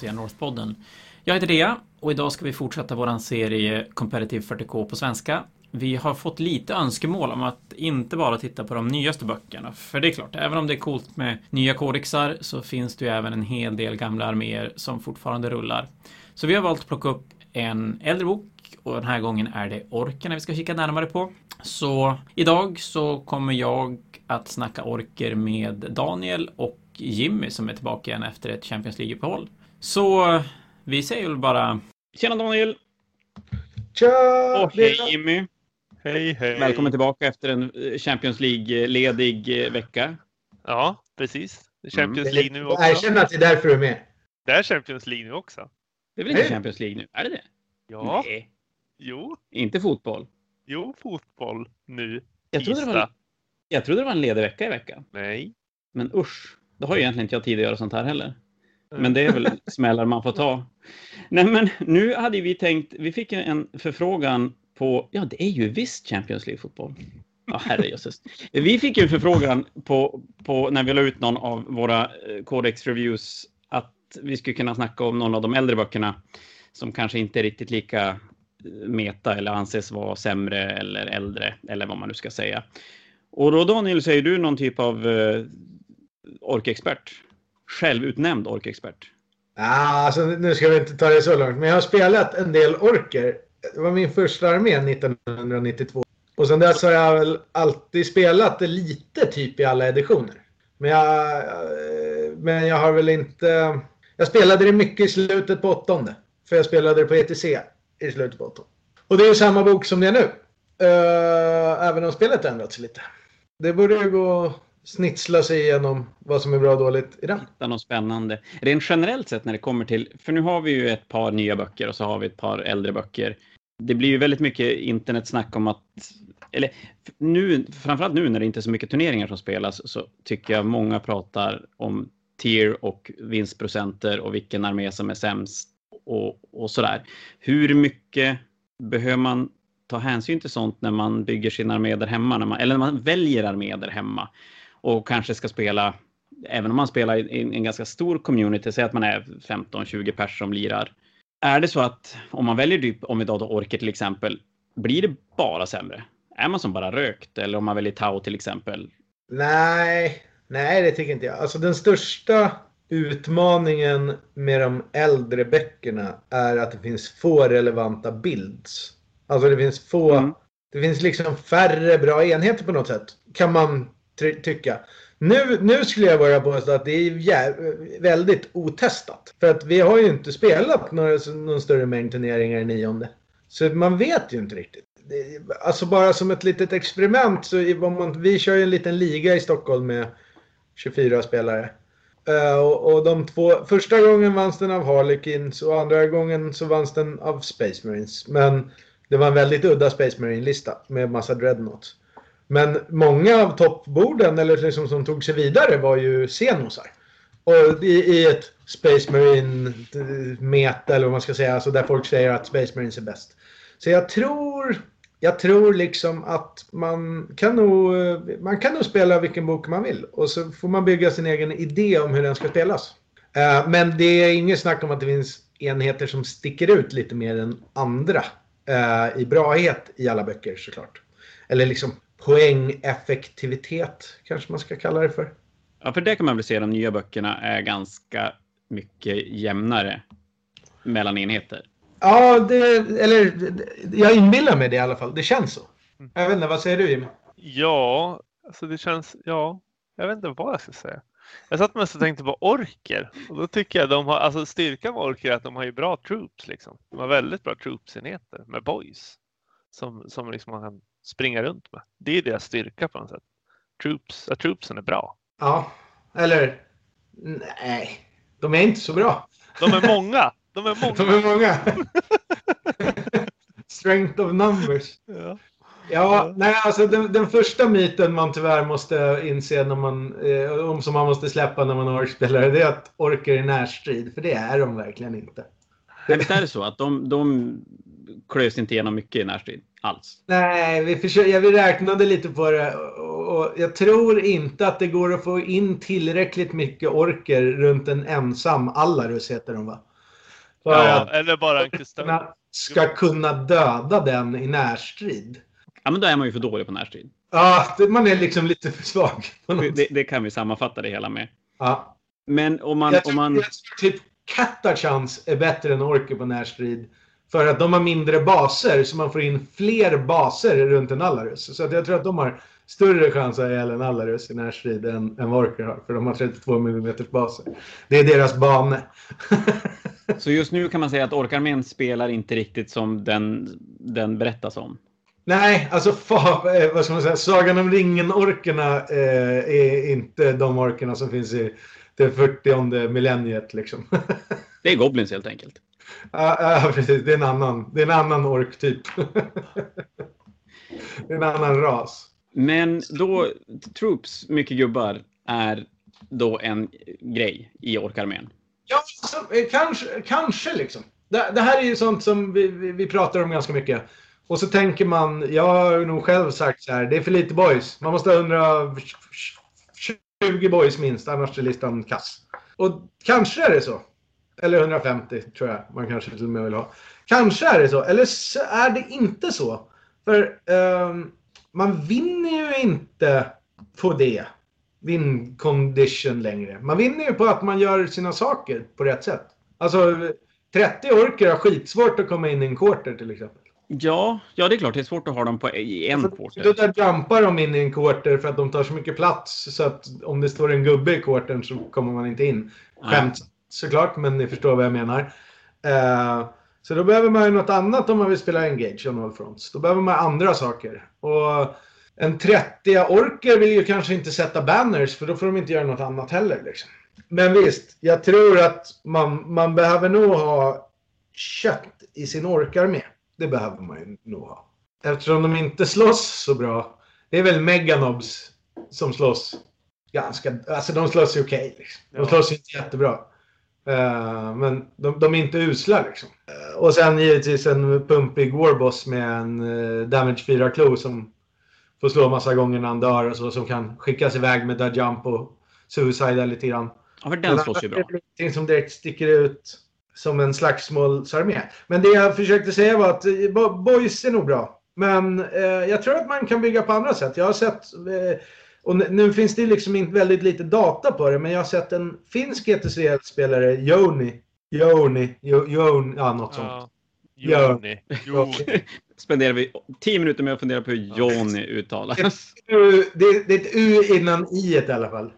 ACR North-podden. Jag heter Dea och idag ska vi fortsätta vår serie Competitive 40K på svenska. Vi har fått lite önskemål om att inte bara titta på de nyaste böckerna. För det är klart, även om det är coolt med nya kodexar så finns det ju även en hel del gamla arméer som fortfarande rullar. Så vi har valt att plocka upp en äldre bok och den här gången är det orkerna vi ska kika närmare på. Så idag så kommer jag att snacka orker med Daniel och Jimmy som är tillbaka igen efter ett Champions League-uppehåll. Så vi säger väl bara Tjena Daniel! Tja! Och hej Jimmy! Hej, hej! Välkommen tillbaka efter en eh, Champions League-ledig eh, vecka. Ja, precis. Det är Champions Mm. League nu också. Erkänn att det är därför du är med. Det är Champions League nu också. Det är väl inte Hej. Champions League nu? Är det det? Ja, Nej, jo, inte fotboll. jo, fotboll nu. Jag trodde, det var, Tisdag. jag trodde det var en ledig vecka i veckan. Nej. Men usch, då har ju egentligen inte jag tid att göra sånt här heller. Men det är väl smällar man får ta. Nej, men nu hade vi tänkt, vi fick ju en förfrågan på, ja det är ju visst Champions League-fotboll. Ja, herrejösses. Vi fick ju en förfrågan på, på, när vi la ut någon av våra eh, Codex Reviews att vi skulle kunna snacka om någon av de äldre böckerna som kanske inte är riktigt lika eh, meta eller anses vara sämre eller äldre eller vad man nu ska säga. Och då Daniel, säger du någon typ av eh, orkexpert? Självutnämnd orkexpert? Ah, alltså, nu ska vi inte ta det så långt, men jag har spelat en del orker. Det var min första armé 1992. Och sen dess har jag väl alltid spelat det lite typ i alla editioner. Men jag, eh, men jag har väl inte... Jag spelade det mycket i slutet på åttonde. För jag spelade det på ETC i slutet på åttonde. Och det är ju samma bok som det är nu. Eh, även om spelet ändrats lite. Det borde ju gå snitsla sig igenom vad som är bra och dåligt i den. hitta något spännande. Rent generellt sett när det kommer till, för nu har vi ju ett par nya böcker och så har vi ett par äldre böcker. Det blir ju väldigt mycket internetsnack om att, eller nu, framförallt nu när det inte är så mycket turneringar som spelas så tycker jag många pratar om tier och vinstprocenter och vilken armé som är sämst och, och sådär. Hur mycket behöver man ta hänsyn till sånt när man bygger sin armé där hemma, när man, eller när man väljer armé där hemma och kanske ska spela även om man spelar i en, ganska stor community, säg att man är 15-20 pers som lirar. Är det så att om man väljer typ, om vi då Orker till exempel, blir det bara sämre? Är man som bara rökt? Eller om man väljer Tau till exempel? Nej, nej det tycker inte jag. Alltså den största utmaningen med de äldre böckerna är att det finns få relevanta builds. Alltså det finns få, Mm. det finns liksom färre bra enheter på något sätt. Kan man tycka. Nu, nu skulle jag börja påstå att det är väldigt otestat. För att vi har ju inte spelat några, någon större mängd turneringar i nionde. Så man vet ju inte riktigt. Det- Alltså bara som ett litet experiment så man, vi kör ju en liten liga i Stockholm med 24 spelare. Uh, och, och de två, första gången vanns den av Harlequins och andra gången så vanns den av Space Marines. Men det var en väldigt udda Space Marine-lista med massa dreadnoughts. Men många av toppborden eller liksom som tog sig vidare var ju senosar. Och i, i ett Space Marine-meta eh, eller vad man ska säga, alltså där folk säger att Space Marines är bäst. Så jag tror, jag tror liksom att man kan nog, eh, man kan nog spela vilken bok man vill. Och så får man bygga sin egen idé om hur den ska spelas. Eh, men det är inget snack om att det finns enheter som sticker ut lite mer än andra. I brahet i alla böcker såklart. Eller liksom poängeffektivitet kanske man ska kalla det för. Ja, för det kan man väl se de nya böckerna är ganska mycket jämnare mellan enheter. Ja, det, eller jag inbillar mig det i alla fall. Det känns så. Jag vet inte, vad säger du Jimmy? Ja, alltså det känns, ja, jag vet inte vad jag ska säga. Jag satt mest och tänkte på orker och då tycker jag de har, alltså styrkan med orker är att de har ju bra troops liksom. De har väldigt bra troopsenheter med boys som, som liksom man kan springa runt med. Det är deras styrka på något sätt. Troops, att troopsen är bra. Ja, eller nej, de är inte så bra. De är många! De är De många! är många. Strength of numbers. Ja. Ja, nej, alltså den, den första myten man tyvärr måste inse när man, eh, om som man måste släppa när man är orkspelare, det är att orker är närstrid. För det är de verkligen inte. Nej, visst är det så att de, de klös inte igenom mycket i närstrid alls? Nej, vi, försöker, ja, vi räknade lite på det och, jag tror inte att det går att få in tillräckligt mycket orker runt en ensam Allarus heter de va? För Ja, eller bara en kunna, ska kunna döda den i närstrid. Ja, men då är man ju för dålig på närstrid. Ja, man är liksom lite för svag. På något Det, det, det kan vi sammanfatta det hela med. Ja. Men om man... Jag Om man jag typ Katachans är bättre än Orker på närstrid. För att de har mindre baser, så man får in fler baser runt en Alarus. Så att jag tror att de har större chans att ihjäl en Alarus i närstrid än, än Orker har. För de har 32 mm baser. Det är deras bane. så just nu kan man säga att orkarmén spelar inte riktigt som den, den berättas om. Nej, alltså fa, eh, vad ska man säga, Sagan om ringen-orkerna eh, är inte de orkerna som finns i det 40 millenniet liksom. Det är goblins helt enkelt. Ja, ja, precis. Det är en annan, det är en annan orktyp. det är en annan ras. Men då, troops, mycket gubbar, är då en grej i orkarmén. Ja, eh, kanske, kanske liksom. Det, det här är ju sånt som vi, vi, vi pratar om ganska mycket. Och så tänker man, jag har nog själv sagt så här, det är för lite boys. Man måste ha 20 boys minst, annars är listan kass. Och kanske är det så. Eller 150 tror jag man kanske till och med vill ha. Kanske är det så, eller så är det inte så. För um, man vinner ju inte på det. Win condition längre. Man vinner ju på att man gör sina saker på rätt sätt. Alltså 30 orker har skitsvårt att komma in i en quarter till exempel. Ja, ja, det är klart. Det är svårt att ha dem på, i en Alltså, Då quarter. där jumpar de in i en quarter för att de tar så mycket plats så att om det står en gubbe i quartern så kommer man inte in. Skämt såklart, men ni förstår vad jag menar. Eh, så då behöver man ju något annat om man vill spela Engage on all fronts. Då behöver man andra saker. Och en 30 orker vill ju kanske inte sätta banners för då får de inte göra något annat heller. Liksom. Men visst, jag tror att man, man behöver nog ha kött i sin orkarmé. Det behöver man ju nog ha. Eftersom de inte slåss så bra. Det är väl Meganobs som slåss ganska... Alltså de slåss ju okej. liksom. De slåss ju inte jättebra. Eh, men de, de är inte usla liksom. Eh, och sen givetvis en pumpig Warboss med en uh, Damage 4-klo som får slå massa gånger när han dör och så. Som kan skickas iväg med Dud Jump och Suicide lite grann. Ja, för den slåss ju bra. Det är ingenting som direkt sticker ut som en slagsmålsarmé. Men det jag försökte säga var att eh, bo- boys är nog bra. Men eh, jag tror att man kan bygga på andra sätt. Jag har sett, eh, och nu finns det liksom inte väldigt lite data på det, men jag har sett en finsk GTCL-spelare, Joni. Joni, Jo- Jon, ja något sånt. Ja. Joni. Joni. Spenderar vi tio minuter med att fundera på hur Johnny uttalas. Det är ett U innan I i alla fall.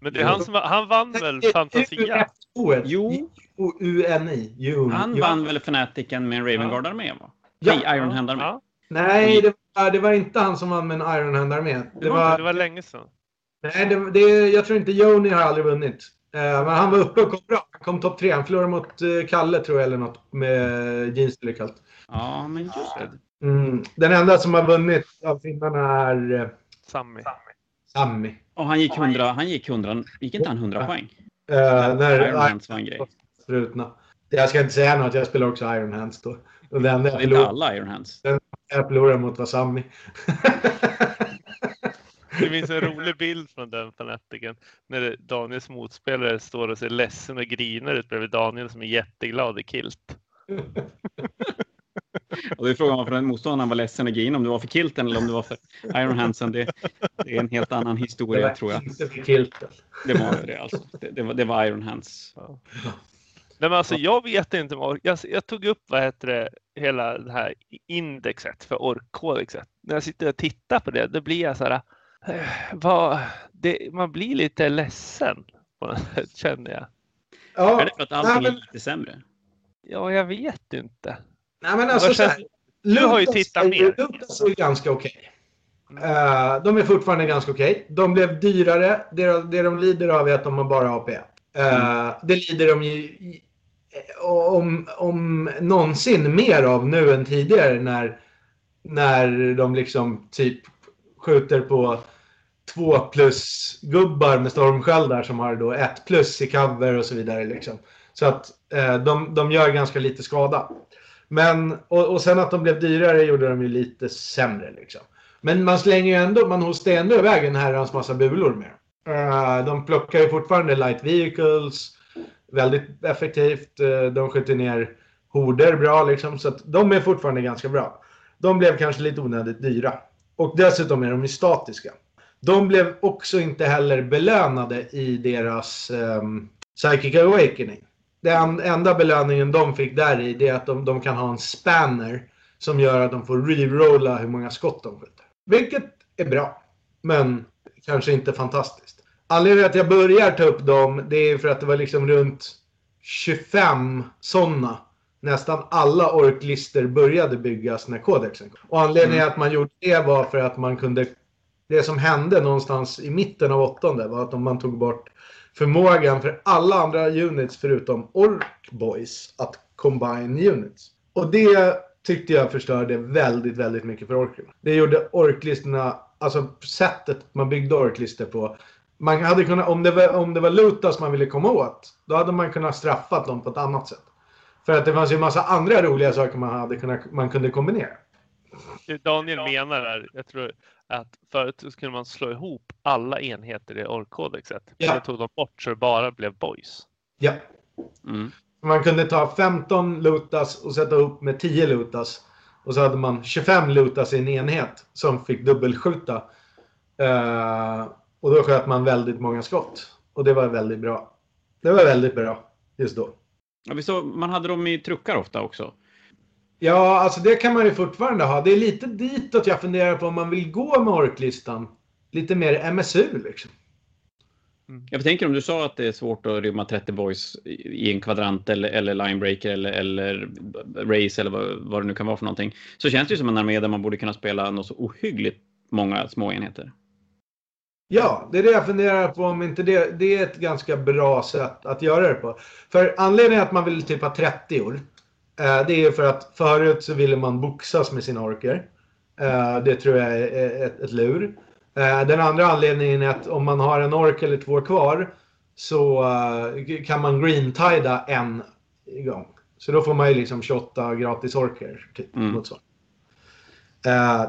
Men det är han som han vann väl Fantasia? Jo. U-N-I. Han vann väl Fnaticen med en Ravenguard-armé? Va? Ja. Nej, Iron Hand-armé. Ja, Nej, det var, det var inte han som vann med en Iron Hand-armé. Det det var, var länge sedan. nej, det, det, jag tror inte Joni har aldrig vunnit. Eh, men han var uppe och kom bra. Han kom topp tre. Han förlorade mot eh, Kalle tror jag eller något med jeans eller kallt. Ja, men just det. Mm. Den enda som har vunnit av finnarna är eh, Sammy. Sami. Och han gick 100, han gick 100, gick inte han 100 poäng? Eh, när Iron Hands var en grej. Brutna. Jag ska inte säga något, jag spelar också Iron Hands då. Enda Det jag är inte förlorade, alla Iron Hands. jag förlorade mot var Sami. Det finns en rolig bild från den fanatiken när Daniels motspelare står och ser ledsen och griner ut bredvid Daniel som är jätteglad i kilt. Och det är frågan varför den motståndaren var ledsen och grin, om det var för kilten eller om det var för Iron Handsen. Det, det är en helt annan Det historia var tror jag. inte för kilten. Det var inte det alltså. Det, det, var, det var Iron Hands. Nej, men alltså, jag vet inte. Jag, jag tog upp vad heter det, hela det här indexet för orkkodexet. När jag sitter och tittar på det, då blir jag så här. eh, Vad, det, man blir lite ledsen känner jag. Ja, Är det för att allting nej, är lite sämre? Ja, jag vet inte. Nej men alltså känns- här. Du har ju tittat mer. Lukas är ganska okej. Eh, de är fortfarande ganska okej. De blev dyrare. Det, de- det de lider av är att de har bara AP1. Uh, Det lider de ju om, om någonsin mer av nu än tidigare när, när de liksom typ skjuter på två plus gubbar med stormsköldar som har då ett plus i cover och så vidare. Liksom. Så att eh, de, de gör ganska lite skada. Men, och, och sen att de blev dyrare gjorde de ju lite sämre. Liksom. Men man slänger ju ändå, man hostar ändå iväg en herrans massa bulor med. uh, de plockar ju fortfarande light vehicles. Väldigt effektivt. Uh, de skjuter ner horder bra liksom. Så att de är fortfarande ganska bra. De blev kanske lite onödigt dyra. Och dessutom är de ju statiska. De blev också inte heller belönade i deras um, Psychic Awakening. Den enda belöningen de fick där i det är att de, de kan ha en spanner som gör att de får rerolla hur många skott de skjuter. Vilket är bra. Men kanske inte fantastiskt. Anledningen till att jag börjar ta upp dem det är för att det var liksom runt 25 sådana. Nästan alla orklister började byggas när kodexen kom. Och anledningen mm. att man gjorde det var för att man kunde... Det som hände någonstans i mitten av åttonde var att om man tog bort förmågan för alla andra units förutom Ork Boys att combine units. Och det tyckte jag förstörde väldigt, väldigt mycket för orkerna. Det gjorde orklistorna, alltså sättet man byggde orklistor på. Man hade kunnat, om det var, om det var Lutas man ville komma åt, då hade man kunnat straffat dem på ett annat sätt. För att det fanns ju en massa andra roliga saker man, hade kunnat, man kunde kombinera. Daniel menar där, jag tror att förut skulle man slå ihop alla enheter i orkkodexet. Ja. Det tog de bort så det bara blev boys. Ja. Mm. Man kunde ta 15 lutas och sätta upp med 10 lutas. Och så hade man 25 lutas i en enhet som fick dubbelskjuta. Uh, och då sköt man väldigt många skott. Och det var väldigt bra. Det var väldigt bra just då. Ja, vi så, man hade dem i truckar ofta också. Ja, alltså det kan man ju fortfarande ha. Det är lite ditåt jag funderar på om man vill gå med orklistan. Lite mer MSU liksom. Mm. Jag tänker om du sa att det är svårt att rymma 30 boys i en kvadrant eller, eller linebreaker eller, eller race eller vad, vad det nu kan vara för någonting. Så känns det ju som en armé där man borde kunna spela något så ohyggligt många små enheter. Ja, det är det jag funderar på om inte det, det är ett ganska bra sätt att göra det på. För anledningen att man vill typ ha 30 år. Eh, det är för att förut så ville man boxas med sina orker. Eh, det tror jag är ett, ett lur. Eh, den andra anledningen är att om man har en ork eller två kvar så kan man greentida en gång. Så då får man ju liksom 28 gratis orker. Typ, mm. uh,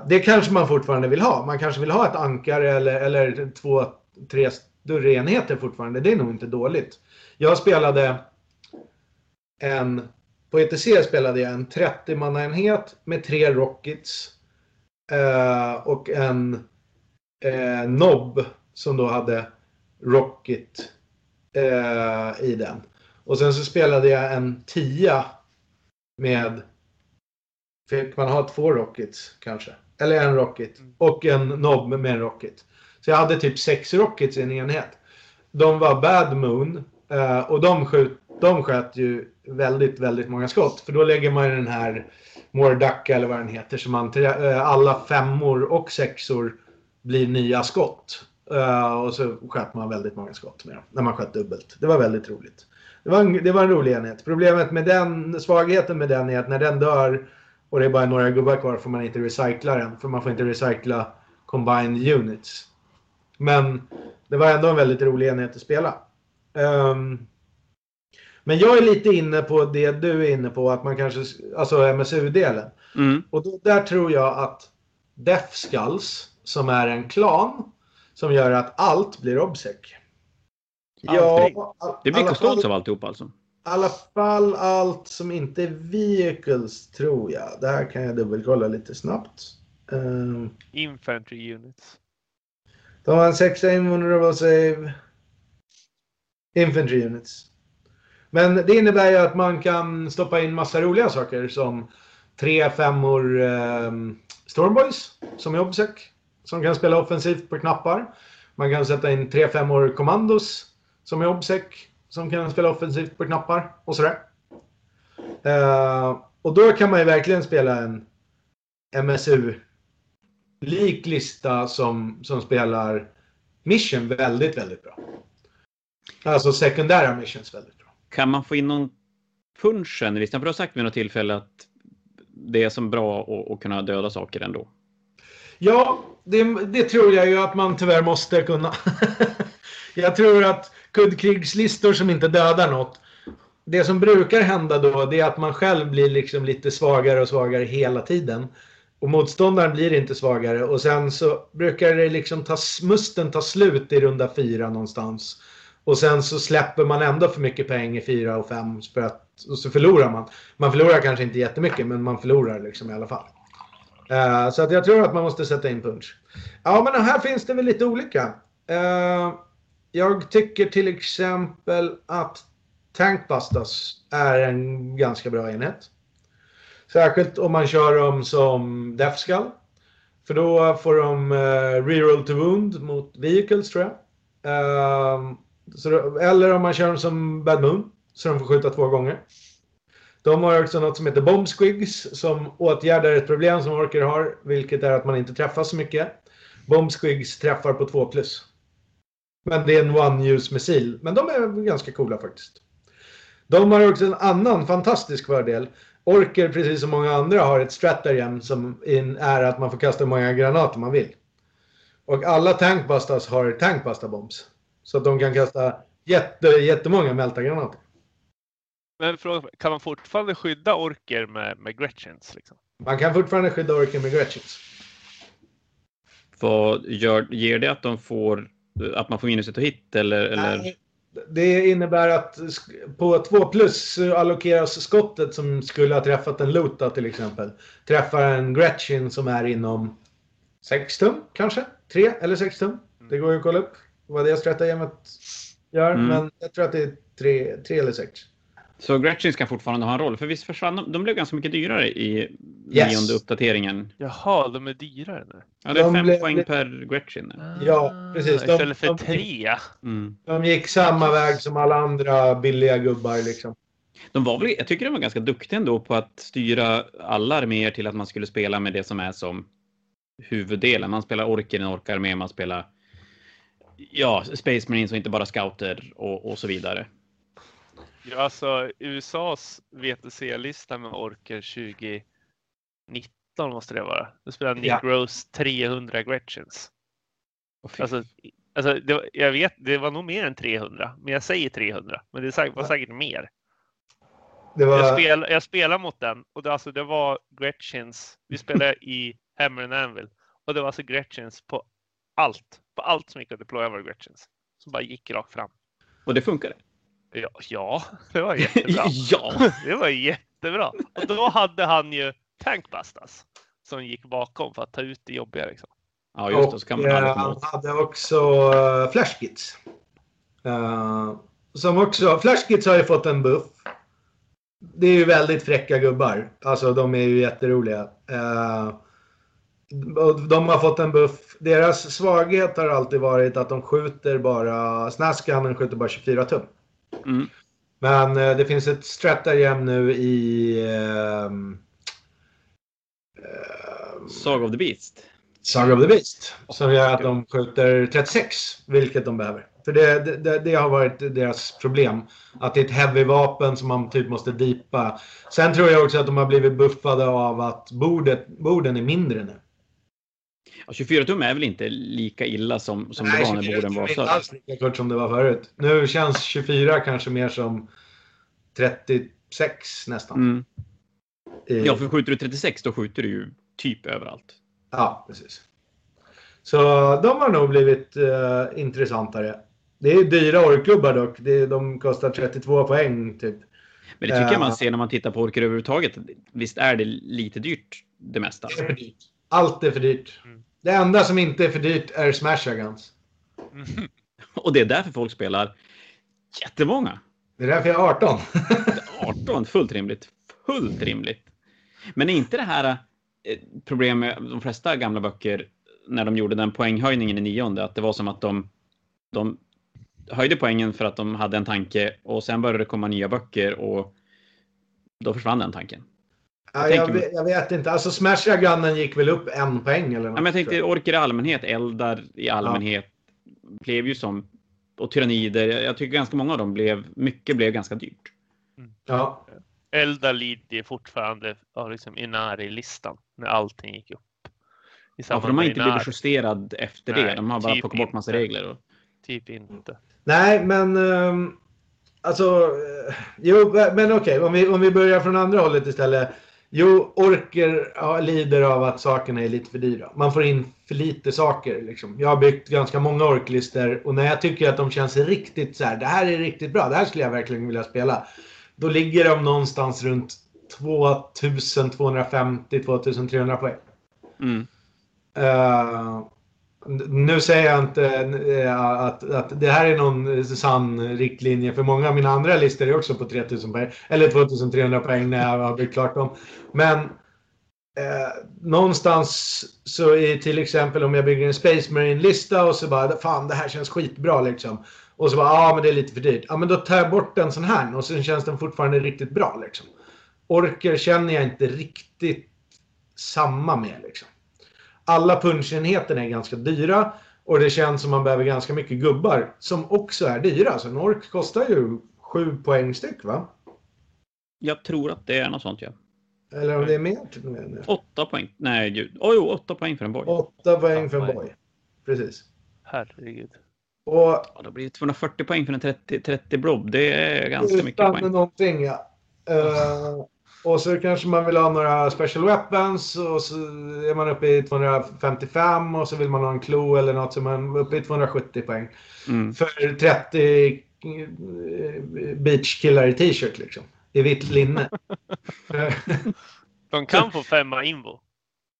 det kanske man fortfarande vill ha. Man kanske vill ha ett ankare eller, eller två, tre större enheter fortfarande. Det är nog inte dåligt. Jag spelade en... På ETC spelade jag en 30-mannaenhet med tre rockets. eh, och en eh, Nob som då hade Rocket eh, i den. Och sen så spelade jag en tia med Fick man ha två Rockets kanske? Eller en Rocket. Och en Nob med en Rocket. Så jag hade typ sex Rockets i en enhet. De var Bad Moon. Eh, och de, skjut, de sköt ju väldigt, väldigt många skott. För då lägger man ju den här Mordacka eller vad den heter. Så man, eh, alla femmor och sexor blir nya skott. Eh, och så sköt man väldigt många skott med dem. När man sköt dubbelt. Det var väldigt roligt. Det var, en, det var en rolig enhet. Problemet med den, svagheten med den är att när den dör och det är bara några gubbar kvar får man inte recycla den. För man får inte recycla combined units. Men det var ändå en väldigt rolig enhet att spela. Um, men jag är lite inne på det du är inne på, att man kanske, alltså MSU-delen. Mm. Och då, där tror jag att Death Skulls som är en klan som gör att allt blir obsec. Ja, det blir custodes av alltihop alltså? I alla fall allt som inte är vehicles tror jag. Det här kan jag dubbelkolla lite snabbt. Um, Infantry units. De har en sexa invulnerable save. Infantry units. Men det innebär ju att man kan stoppa in massa roliga saker som tre femmor ehm, um, Stormboys som är obsec som kan spela offensivt på knappar. Man kan sätta in 3-5 Commandos som är obsec som kan spela offensivt på knappar och sådär. Eh, och då kan man ju verkligen spela en MSU-lik lista som, som spelar mission väldigt, väldigt bra. Alltså sekundära missions väldigt bra. Kan man få in någon punchen i listan? För du har sagt vid något tillfälle att det är som bra att, att kunna döda saker ändå. Ja, det, det, tror jag ju att man tyvärr måste kunna. jag tror att kuddkrigslistor som inte dödar något. Det som brukar hända då det är att man själv blir liksom lite svagare och svagare hela tiden. Och motståndaren blir inte svagare och sen så brukar det liksom ta, musten ta slut i runda fyra någonstans. Och sen så släpper man ändå för mycket poäng i 4 och 5 för att, och så förlorar man. Man förlorar kanske inte jättemycket men man förlorar liksom i alla fall. Uh, så att jag tror att man måste sätta in punch. Ja men här finns det väl lite olika. Uh, jag tycker till exempel att Tankbusters är en ganska bra enhet. Särskilt om man kör dem som Death Skull. För då får de uh, reroll to wound mot vehicles tror jag. Uh, så, eller om man kör dem som Bad Moon. Så de får skjuta två gånger. De har också något som heter Bomb Squigs som åtgärdar ett problem som Orker har. Vilket är att man inte träffar så mycket. Bomb Squigs träffar på 2 plus. Men det är en one-use missil. Men de är ganska coola faktiskt. De har också en annan fantastisk fördel. Orker, precis som många andra, har ett stratagem som är att man får kasta hur många granater man vill. Och alla tankbusters har tankbuster-bombs. Så att de kan kasta jätte, jättemånga meltagranater. Men fråga, kan man fortfarande skydda orker med, med Gretchens? Liksom? Man kan fortfarande skydda orker med Gretchens. Vad gör, ger det att de får att man får minus ett och hit eller? eller? Nej, det innebär att på 2 plus allokeras skottet som skulle ha träffat en Lota till exempel. Träffar en Gretchen som är inom 6 tum kanske? 3 eller 6 tum. Det går ju att kolla upp vad det strategemet gör. Mm. Men jag tror att det är 3, 3 eller 6. Så Gretchen ska fortfarande ha en roll? För visst försvann de? De blev ganska mycket dyrare i yes. nionde uppdateringen. Jaha, de är dyrare nu? Ja, det är de fem blev... poäng per Gretchen. Ah, ja, precis. De, istället för de, tre? Mm. De gick samma väg som alla andra billiga gubbar liksom. De var väl, jag tycker de var ganska duktiga ändå på att styra alla arméer till att man skulle spela med det som är som huvuddelen. Man spelar orker, en orkarmé, man spelar ja, Space Marines och inte bara scouter och, och så vidare. Ja, alltså USAs VTC-lista med orker 2019 måste det vara. Då spelar Nick ja. Rose 300 Gretchens. Oh, alltså, alltså det, jag vet, det var nog mer än 300, men jag säger 300. Men det var säkert mer. Var... Jag, spel, jag spelade mot den och det, alltså, det var Gretchens. Vi spelade i Hammer and Anvil och det var alltså Gretchens på allt. På allt som gick att deploya var Gretchens. Som bara gick rakt fram. Och det funkade? Ja, ja, det var jättebra. ja, det var jättebra. Och då hade han ju Tankbustas som gick bakom för att ta ut det jobbiga. Liksom. Ja, just det. Så kan man och, han hade också uh, Flashkits. Uh, som också, Flashkits har ju fått en buff. Det är ju väldigt fräcka gubbar. Alltså de är ju jätteroliga. Uh, de har fått en buff. Deras svaghet har alltid varit att de skjuter bara... Snaskanen skjuter bara 24 tum. Mm. Men eh, det finns ett stratagem nu i... Eh, Saga of the Beast. Saga of the Beast. Som gör att de skjuter 36, vilket de behöver. För det, det, det, har varit deras problem. Att det är ett heavy-vapen som man typ måste dipa. Sen tror jag också att de har blivit buffade av att bordet, borden är mindre nu. Ja, 24 tum är väl inte lika illa som, som Nej, det var när borden var större? Nej, inte alls lika kort som det var förut. Nu känns 24 kanske mer som 36 nästan. Mm. I... Ja, för skjuter du 36 då skjuter du ju typ överallt. Ja, precis. Så de har nog blivit uh, intressantare. Det är dyra orkklubbar dock. Det, de kostar 32 poäng typ. Men det tycker uh, jag man ser när man tittar på orker överhuvudtaget. Visst är det lite dyrt det mesta? Det är för dyrt. Allt är för dyrt. Mm. Det enda som inte är för dyrt är Smash Guns. Mm. Och det är därför folk spelar jättemånga. Det är därför jag är 18. 18, fullt rimligt. Fullt rimligt. Men är inte det här eh, problem med de flesta gamla böcker när de gjorde den poänghöjningen i nionde, att det var som att de, de höjde poängen för att de hade en tanke och sen började det komma nya böcker och då försvann den tanken. Jag, jag, vet, jag, vet, inte. Alltså Smash Gunnen gick väl upp en poäng eller något. Ja, men jag tänkte orker i allmänhet, eldar i allmänhet ja. blev ju som och tyrannider. Jag tycker ganska många av dem blev, mycket blev ganska dyrt. Mm. Ja. Eldar lider fortfarande ja, liksom Inari-listan när allting gick upp. Ja, för de har inte blivit justerad efter Nej, det. De har bara typ plockat bort massa regler. Och... Typ inte. Nej, men um, alltså. Jo, men okej, okay. om, vi, om vi börjar från andra hållet istället. Jo, orker ja, lider av att sakerna är lite för dyra. Man får in för lite saker. Liksom. Jag har byggt ganska många orklister och när jag tycker att de känns riktigt så här, det här är riktigt bra, det här skulle jag verkligen vilja spela. Då ligger de någonstans runt 2250-2300 poäng. Mm. Uh, nu säger jag inte eh, att, att det här är någon sann riktlinje för många av mina andra listor är också på 3000 poäng. Eller 2300 poäng när jag har byggt klart dem. Men eh, någonstans så är till exempel om jag bygger en Space Marine-lista och så bara fan det här känns skitbra liksom. Och så bara ja men det är lite för dyrt. Ja men då tar jag bort en sån här och sen känns den fortfarande riktigt bra liksom. Orker känner jag inte riktigt samma med liksom alla punchenheterna är ganska dyra och det känns som man behöver ganska mycket gubbar som också är dyra. Så en ork kostar ju 7 poäng styck va? Jag tror att det är något sånt ja. Eller om det är mer med nu. 8 poäng. Nej, gud. Oh, jo, 8 poäng för en boy. 8 poäng för en boy. Precis. Herregud. Och Ja, då blir det 240 poäng för en 30, 30 blob. Det är ganska mycket utan poäng. någonting ja. Uh, och så kanske man vill ha några special weapons och så är man uppe i 255 och så vill man ha en klo eller något så man är uppe i 270 poäng. Mm. För 30 eh, beachkillar i t-shirt liksom. I vitt linne. De kan få femma invo.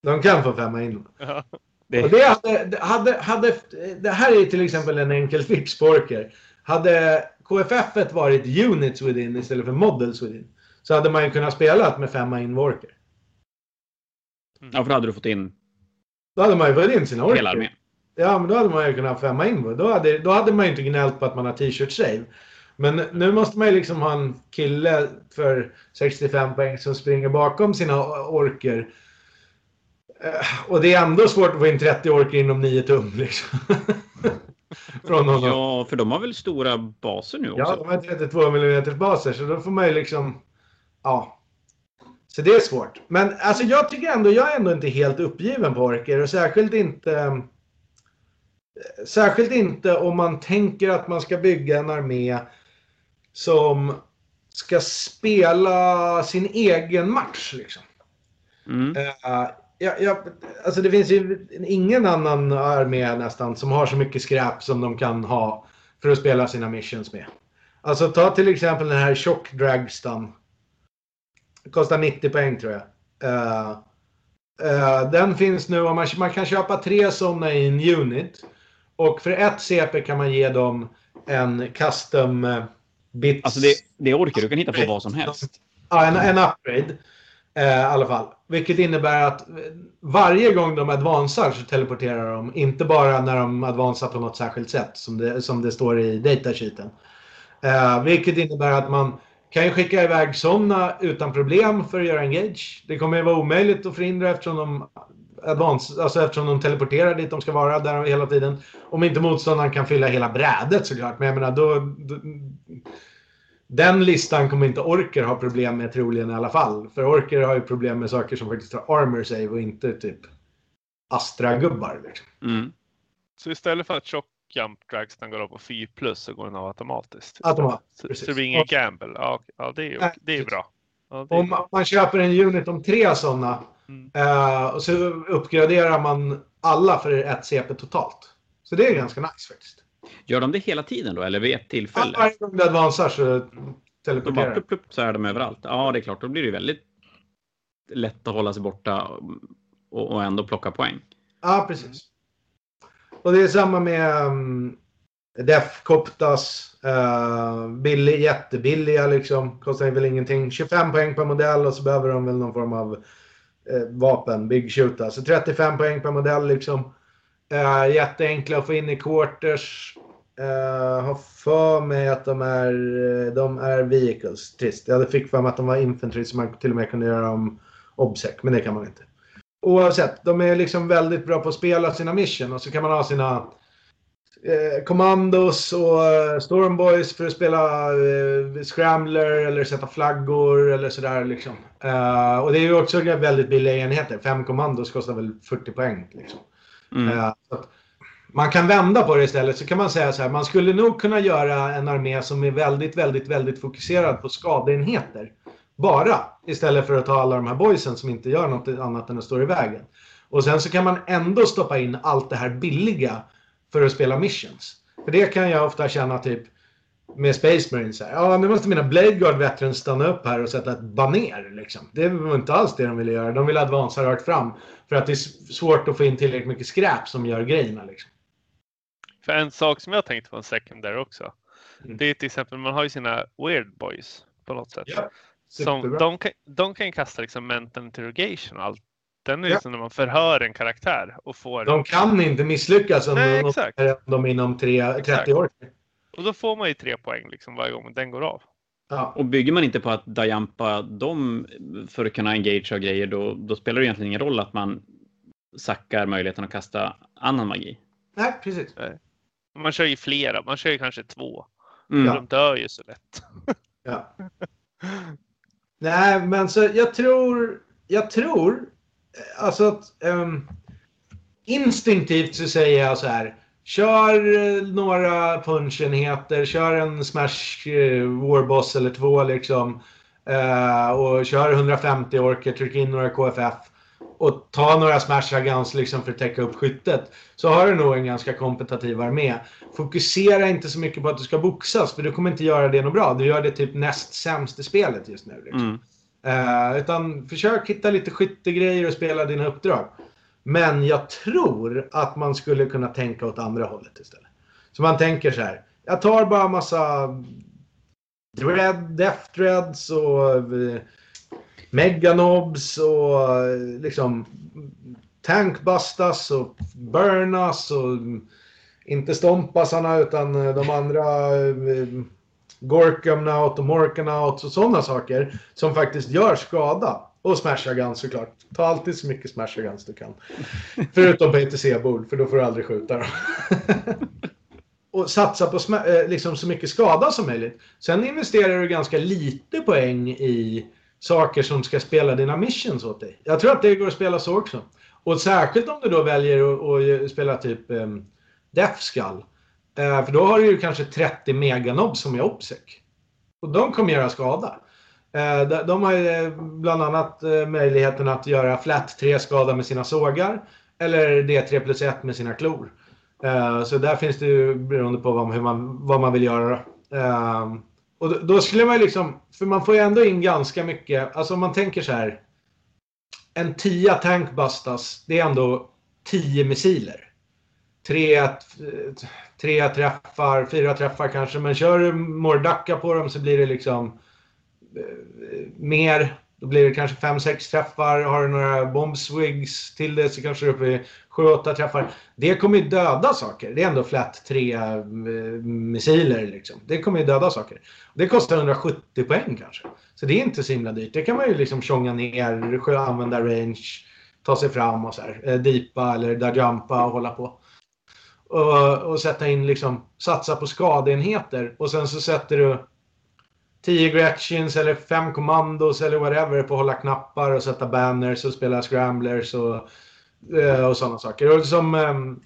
De kan få femma in. Ja. Det, Och det, hade, hade, hade, det här är till exempel en enkel fix på orker. Hade KFF varit units within istället för models within så hade man ju kunnat spela med femma in orker. ja, för då hade du fått in Då hade man ju fått in sina orker. hela armén. Ja, men då hade man ju kunnat femma in. Då hade, då hade man ju inte gnällt på att man har t-shirt save. Men nu måste man ju liksom ha en kille för 65 poäng som springer bakom sina orker. Eh, Och det är ändå svårt att få in 30 orker inom 9 tum liksom. Från honom. Ja, för de har väl stora baser nu också? Ja, de har 32 mm baser så då får man ju liksom... Ja. Så det är svårt. Men alltså jag tycker ändå, jag är ändå inte helt uppgiven på orker och särskilt inte... Särskilt inte om man tänker att man ska bygga en armé som ska spela sin egen match. Liksom. Mm. Uh, ja, ja, alltså det finns ju ingen annan armé nästan som har så mycket skräp som de kan ha för att spela sina missions med. Alltså ta till exempel den här Shock Dragstan. Kostar 90 poäng tror jag. Uh, uh, den finns nu och man, man kan köpa tre sådana i en unit. Och för ett CP kan man ge dem en custom uh, bits. Alltså det, det orkar du kan hitta på vad som helst. Ja, en, en upgrade. Eh, I alla fall. Vilket innebär att varje gång de advansar så teleporterar de. Inte bara när de advansar på något särskilt sätt som det, som det står i datasheeten. Eh, vilket innebär att man kan ju skicka iväg sådana utan problem för att göra engage. Det kommer ju vara omöjligt att förhindra eftersom de, advanced, alltså eftersom de teleporterar dit de ska vara där hela tiden. Om inte motståndaren kan fylla hela brädet såklart. Men jag menar då, då den listan kommer inte Orker ha problem med troligen i alla fall. För Orker har ju problem med saker som faktiskt har armor save och inte typ Astra-gubbar. Liksom. Mm. Så istället för att Shock Jump Dragstan går upp på 4 plus så går den av automatiskt. Automatiskt, Så, precis. så det blir ingen gamble. Ja, ja det är Nej, det är bra. Ja, det är Om man köper en unit om tre sådana Mm. eh, och så uppgraderar man alla för ett CP totalt. Så det är ganska nice faktiskt. Gör de det hela tiden då, eller vid ett tillfälle? Varje gång du advansar så bara teleporterar plupp, plupp, så är de överallt. Ja, det är klart. Då blir det ju väldigt lätt att hålla sig borta och, och ändå plocka poäng. Ja, precis. Och det är samma med um, Def Koptas. Uh, billig, jättebilliga liksom. Kostar väl ingenting. 25 poäng per modell och så behöver de väl någon form av uh, vapen. Big shoot. Så 35 poäng per modell liksom. Uh, jätteenkla att få in i quarters. Uh, har för mig att de är, de är vehicles. Trist. Jag fick för mig att de var infantry så man till och med kunde göra dem obsec. Men det kan man inte. Oavsett, de är liksom väldigt bra på att spela sina mission och så kan man ha sina eh, commandos och eh, stormboys för att spela eh, scrambler eller sätta flaggor eller sådär liksom. Eh, och det är ju också väldigt billiga enheter. Fem commandos kostar väl 40 poäng liksom. Mm. Eh, man kan vända på det istället så kan man säga så här. Man skulle nog kunna göra en armé som är väldigt, väldigt, väldigt fokuserad på skadeenheter. Bara. Istället för att ta alla de här boysen som inte gör något annat än att stå i vägen. Och sen så kan man ändå stoppa in allt det här billiga för att spela missions. För det kan jag ofta känna typ med Space Marines. Här. Ja, nu måste mina Blade Guard Veterans stanna upp här och sätta ett baner. Liksom. Det var inte alls det de ville göra. De ville advansa rakt fram. För att det är svårt att få in tillräckligt mycket skräp som gör grejerna. Liksom. För en sak som jag tänkte på en secondary också. Mm. Det är till exempel, man har ju sina weird boys på något sätt. Ja, som, de, kan, de kan ju kasta liksom mental interrogation och allt. Den är Ja. liksom när man förhör en karaktär och får... De kan inte misslyckas om Nej, de, exakt. de inom tre, 30 Exakt. år. Och då får man ju tre poäng liksom varje gång den går av. Ja. Och bygger man inte på att dajampa dem för att kunna engagea och grejer, då, då spelar det egentligen ingen roll att man sackar möjligheten att kasta annan magi. Nej, precis. Man kör ju flera, man kör ju kanske två. Mm. Ja. De dör ju så lätt. Ja. Nej, men så jag tror, jag tror, eh, alltså att um, instinktivt så säger jag så här. Kör eh, några punchenheter, kör en smash eh, warboss eller två liksom. Uh, och kör 150 orker, tryck in några KFF. Och ta några smash guns liksom för att täcka upp skyttet. Så har du nog en ganska kompetitiv armé. Fokusera inte så mycket på att du ska boxas, för du kommer inte göra det något bra. Du gör det typ näst sämst i spelet just nu. Liksom. Mm. Eh, utan försök hitta lite skyttegrejer och spela dina uppdrag. Men jag tror att man skulle kunna tänka åt andra hållet istället. Så man tänker så här. Jag tar bara massa dread, death dreads och eh, meganobs och liksom tankbustas och burnas och inte stompasarna utan eh, de andra eh, Gorkamnaut och Morkanaut och sådana saker som faktiskt gör skada. Och Smasha Guns såklart. Ta alltid så mycket Smasha Guns du kan. Förutom på ETC-bord, för då får du aldrig skjuta dem. och satsa på eh, liksom så mycket skada som möjligt. Sen investerar du ganska lite poäng i saker som ska spela dina missions åt dig. Jag tror att det går att spela så också. Och särskilt om du då väljer att, spela typ um, Death Skull. Eh, för då har du ju kanske 30 meganobs som är OPSEC. Och de kommer göra skada. Uh, de, har ju eh, bland annat möjligheten att göra flat 3 skada med sina sågar. Eller D3 plus 1 med sina klor. Uh, så där finns det ju beroende på vad, hur man, vad man vill göra. Eh, och då, då skulle man ju liksom, för man får ju ändå in ganska mycket, alltså om man tänker så här. En 10 tankbustas, det är ändå 10 missiler. Tre, tre träffar, fyra träffar kanske, men kör du Mordacka på dem så blir det liksom eh, mer. Då blir det kanske 5-6 träffar. Har du några bombswigs till det så kanske du är uppe i 7-8 träffar. Det kommer ju döda saker. Det är ändå flat 3-missiler. Eh, liksom. Det kommer ju döda saker. Det kostar 170 poäng kanske. Så det är inte så himla dyrt. Det kan man ju liksom tjonga ner, använda range, ta sig fram och så här. Eh, Deepa eller där jumpa och hålla på. Och, och sätta in liksom, satsa på skadeenheter. Och sen så sätter du 10 Gretchins eller 5 Commandos eller whatever på att hålla knappar och sätta banners och spela scramblers och, Eh, och sådana saker. Och som, ehm,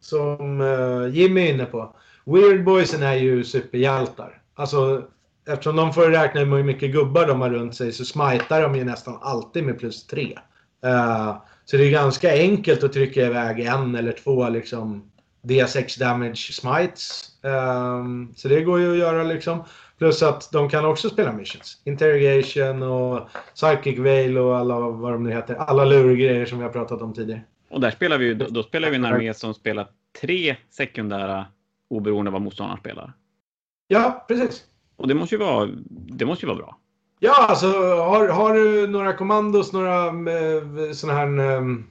som eh, Jimmy är inne på. Weird Boysen är ju superhjältar. Alltså eftersom de får räkna med hur mycket gubbar de har runt sig så smitar de ju nästan alltid med plus 3. Eh, så det är ganska enkelt att trycka iväg en eller två liksom D6 damage smites. Ehm, så det går ju att göra liksom. Plus att de kan också spela missions. Interrogation och Psychic Veil och alla vad de nu heter. Alla lurgrejer som vi har pratat om tidigare. Och där spelar vi då, då spelar vi en armé som spelar tre sekundära oberoende av vad motståndaren spelar. Ja, precis. Och det måste ju vara, det måste ju vara bra. Ja, alltså har, har du några kommandos, några eh, sådana här ehm,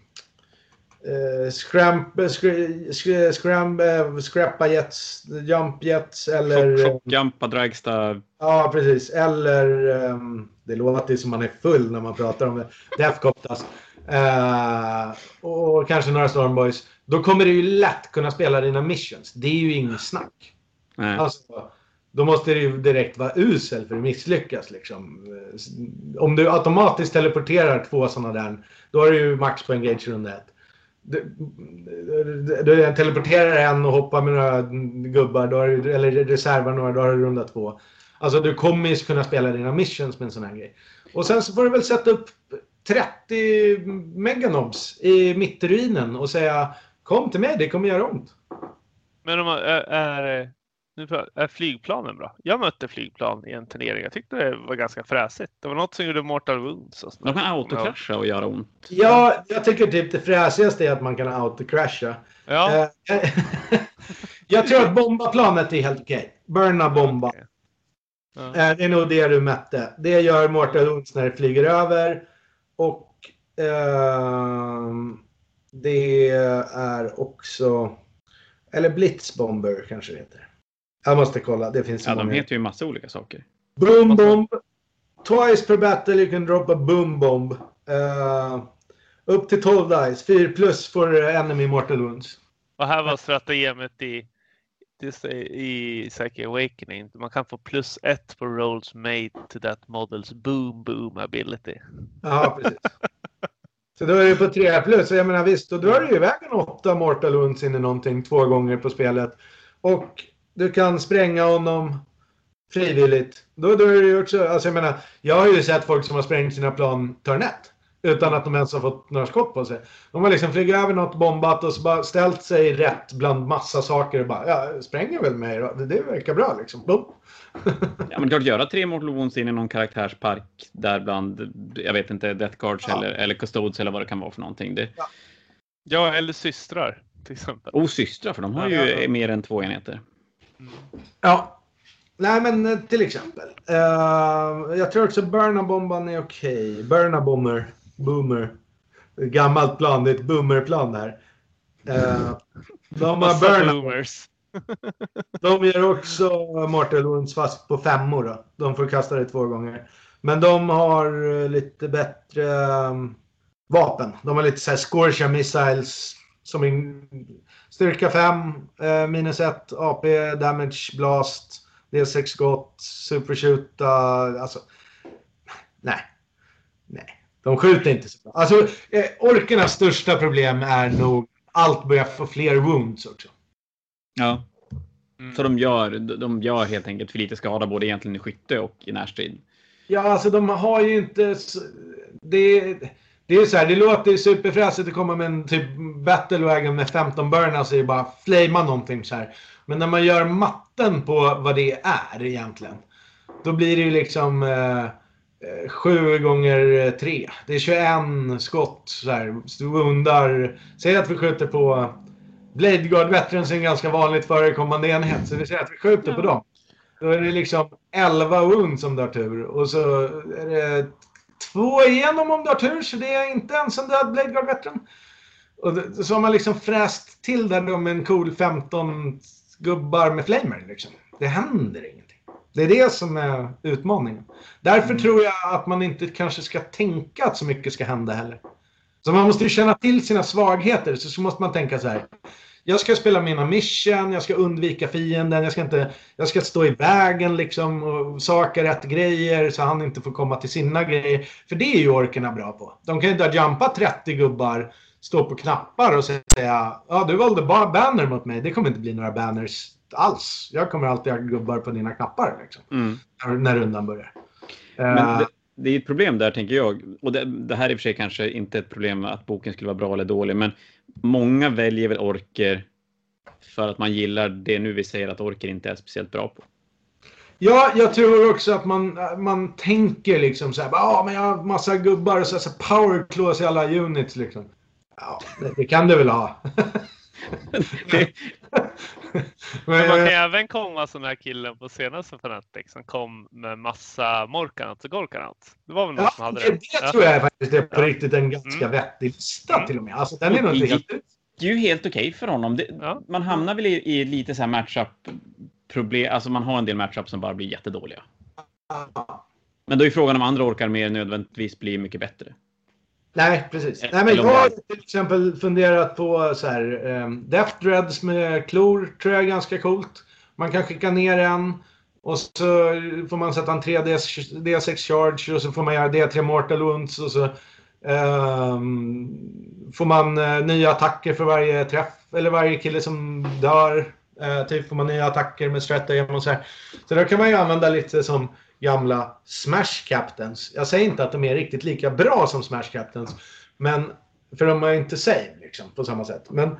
eh, scramp, eh, skr, skr, scramp, eh, scrappa jets, jump jets eller... Chock, chock, jumpa, dragsta. Ja, precis. Eller, ehm, det låter som man är full när man pratar om det. Deathcoptas. Uh, och kanske några Stormboys. Då kommer du ju lätt kunna spela dina missions. Det är ju inget snack. Nej. Alltså, då måste det ju direkt vara usel för att misslyckas. Liksom. Eh, Om du automatiskt teleporterar två sådana där, då har du ju max på engage runda ett. Du, du, du teleporterar en och hoppar med några gubbar, då har eller reservar några, då har du runda två. Alltså du kommer ju kunna spela dina missions med en sån här grej. Och sen så får du väl sätta upp 30 meganobs i mittruinen och säga Kom till mig, det kommer göra ont. Men om man, är, är, nu är flygplanen bra? Jag mötte flygplan i en turnering. Jag tyckte det var ganska fräsigt. Det var något som gjorde Mortal Wounds. Och sånt. De kan autokrascha och göra ont. Ja, jag tycker typ det fräsigaste är att man kan autocrasha. Ja, Eh, jag tror att bombaplanet är helt okej. Burna bomba. okej. Ja. Eh, Det är nog det du mätte. Det gör Mortal Wounds när det flyger över. Och ehm, det är också... Eller Blitzbomber kanske det heter. Jag måste kolla. Det finns så Ja, de många. heter ju massa olika saker. Boom bomb. Twice per battle you can drop a boom bomb. Eh, upp till 12 dice. 4 plus for enemy mortal wounds. Och här var strategemet i, i Psyche Awakening. Man kan få plus ett på rolls made to that models boom boom ability. Ja, precis. Så då är det på 3 plus. Jag menar visst, då drar du iväg en 8 mortal wounds in i någonting två gånger på spelet. Och du kan spränga honom frivilligt. Då, då är det ju också, alltså jag menar, jag har ju sett folk som har sprängt sina plan turn 1. Utan att de ens har fått några skott på sig. De har liksom flugit över något, bombat och så bara ställt sig rätt bland massa saker och bara, ja, spränger väl mig då. Det, det verkar bra liksom. Boom. Ja, men klart göra tre Mortal Wounds in i någon karaktärspark där bland, jag vet inte, Death Guards Ja. eller, eller Custodes eller vad det kan vara för någonting. Det, Ja, eller systrar till exempel. och systrar, för de har Ja, ju ja, ja. mer än två enheter. Ja. Nej men eh, till exempel. Eh, jag tror också Burna-bomban är okej. Burna-bomber. Boomer. Gammalt plan. Det är ett boomerplan där. Eh, de har Massa Burna. boomers. De gör också Mortal Wounds fast på femmor då. De får kasta det två gånger. Men de har lite bättre um, vapen. De har lite så här Scorchia Missiles som är styrka 5, eh, minus 1, AP, damage, blast, D6 skott, superskjuta. Alltså, nej. Nej. De skjuter inte så bra. Alltså, eh, orkernas största problem är nog allt börjar få fler wounds också. Ja. Mm. Så de gör, de gör helt enkelt för lite skada både egentligen i skytte och i närstrid. Ja, alltså de har ju inte... Det, det är så här, det låter superfräsigt att komma med en typ battlewagon med 15 burn och bara flamea någonting så här. Men när man gör matten på vad det är egentligen. Då blir det ju liksom eh, eh, 7 gånger 3. Det är 21 skott så här. Undar. Säg att vi skjuter på Blade Guard Veterans är en ganska vanligt förekommande enhet. Så vi säger att vi skjuter på dem. Då är det liksom 11 wounds om du har tur. Och så är det två igenom om du har tur. Så det är inte ens en död Blade Guard Veteran. Och det, så har man liksom fräst till där då med en cool 15 gubbar med flamer. Liksom. Det händer ingenting. Det är det som är utmaningen. Därför tror jag att man inte kanske ska tänka att så mycket ska hända heller. Så man måste ju känna till sina svagheter. Så, så måste man tänka så här. Jag ska spela mina mission, jag ska undvika fienden, jag ska, inte, jag ska stå i vägen liksom och saka rätt grejer så han inte får komma till sina grejer. För det är ju orkerna bra på. De kan ju inte jumpa 30 gubbar, stå på knappar och säga ja du valde bara banner mot mig. Det kommer inte bli några banners alls. Jag kommer alltid ha gubbar på dina knappar liksom, Mm. när, när rundan börjar. Men Eh, det, är ett problem där tänker jag. Och det, det här är i och för sig kanske inte ett problem att boken skulle vara bra eller dålig, men många väljer väl orker för att man gillar det nu vi säger att orker inte är speciellt bra på. Ja, jag tror också att man, man tänker liksom så här, ja men jag har massa gubbar och så, så power claws i alla units liksom. Ja, det, det kan du väl ha. Det, Men man kan även komma som den här killen på senaste Fnatic som kom med massa Morkanat och Golkanat. Det var väl någon ja, som hade det, det? det tror jag faktiskt är på Ja. riktigt en ganska Mm. vettig lista Mm. till och med. Alltså den är nog inte helt ut. det är ju helt okej för honom. Det, Ja. Man hamnar väl i, i lite så här matchup-problem. Alltså man har en del matchup som bara blir jättedåliga. Men då är frågan om andra orkar mer nödvändigtvis blir mycket bättre. Nej, precis. Nej, men jag har till exempel funderat på så här, um, Death Dreads med klor tror jag är ganska coolt. Man kan skicka ner en och så får man sätta en 3D, D6 charge och så får man göra D3 mortal wounds och så ehm, får man eh, nya attacker för varje träff eller varje kille som dör. Eh, typ får man nya attacker med stratagem och så här. Så då kan man ju använda lite som gamla Smash Captains. Jag säger inte att de är riktigt lika bra som Smash Captains. Men, för de är inte same liksom, på samma sätt. Men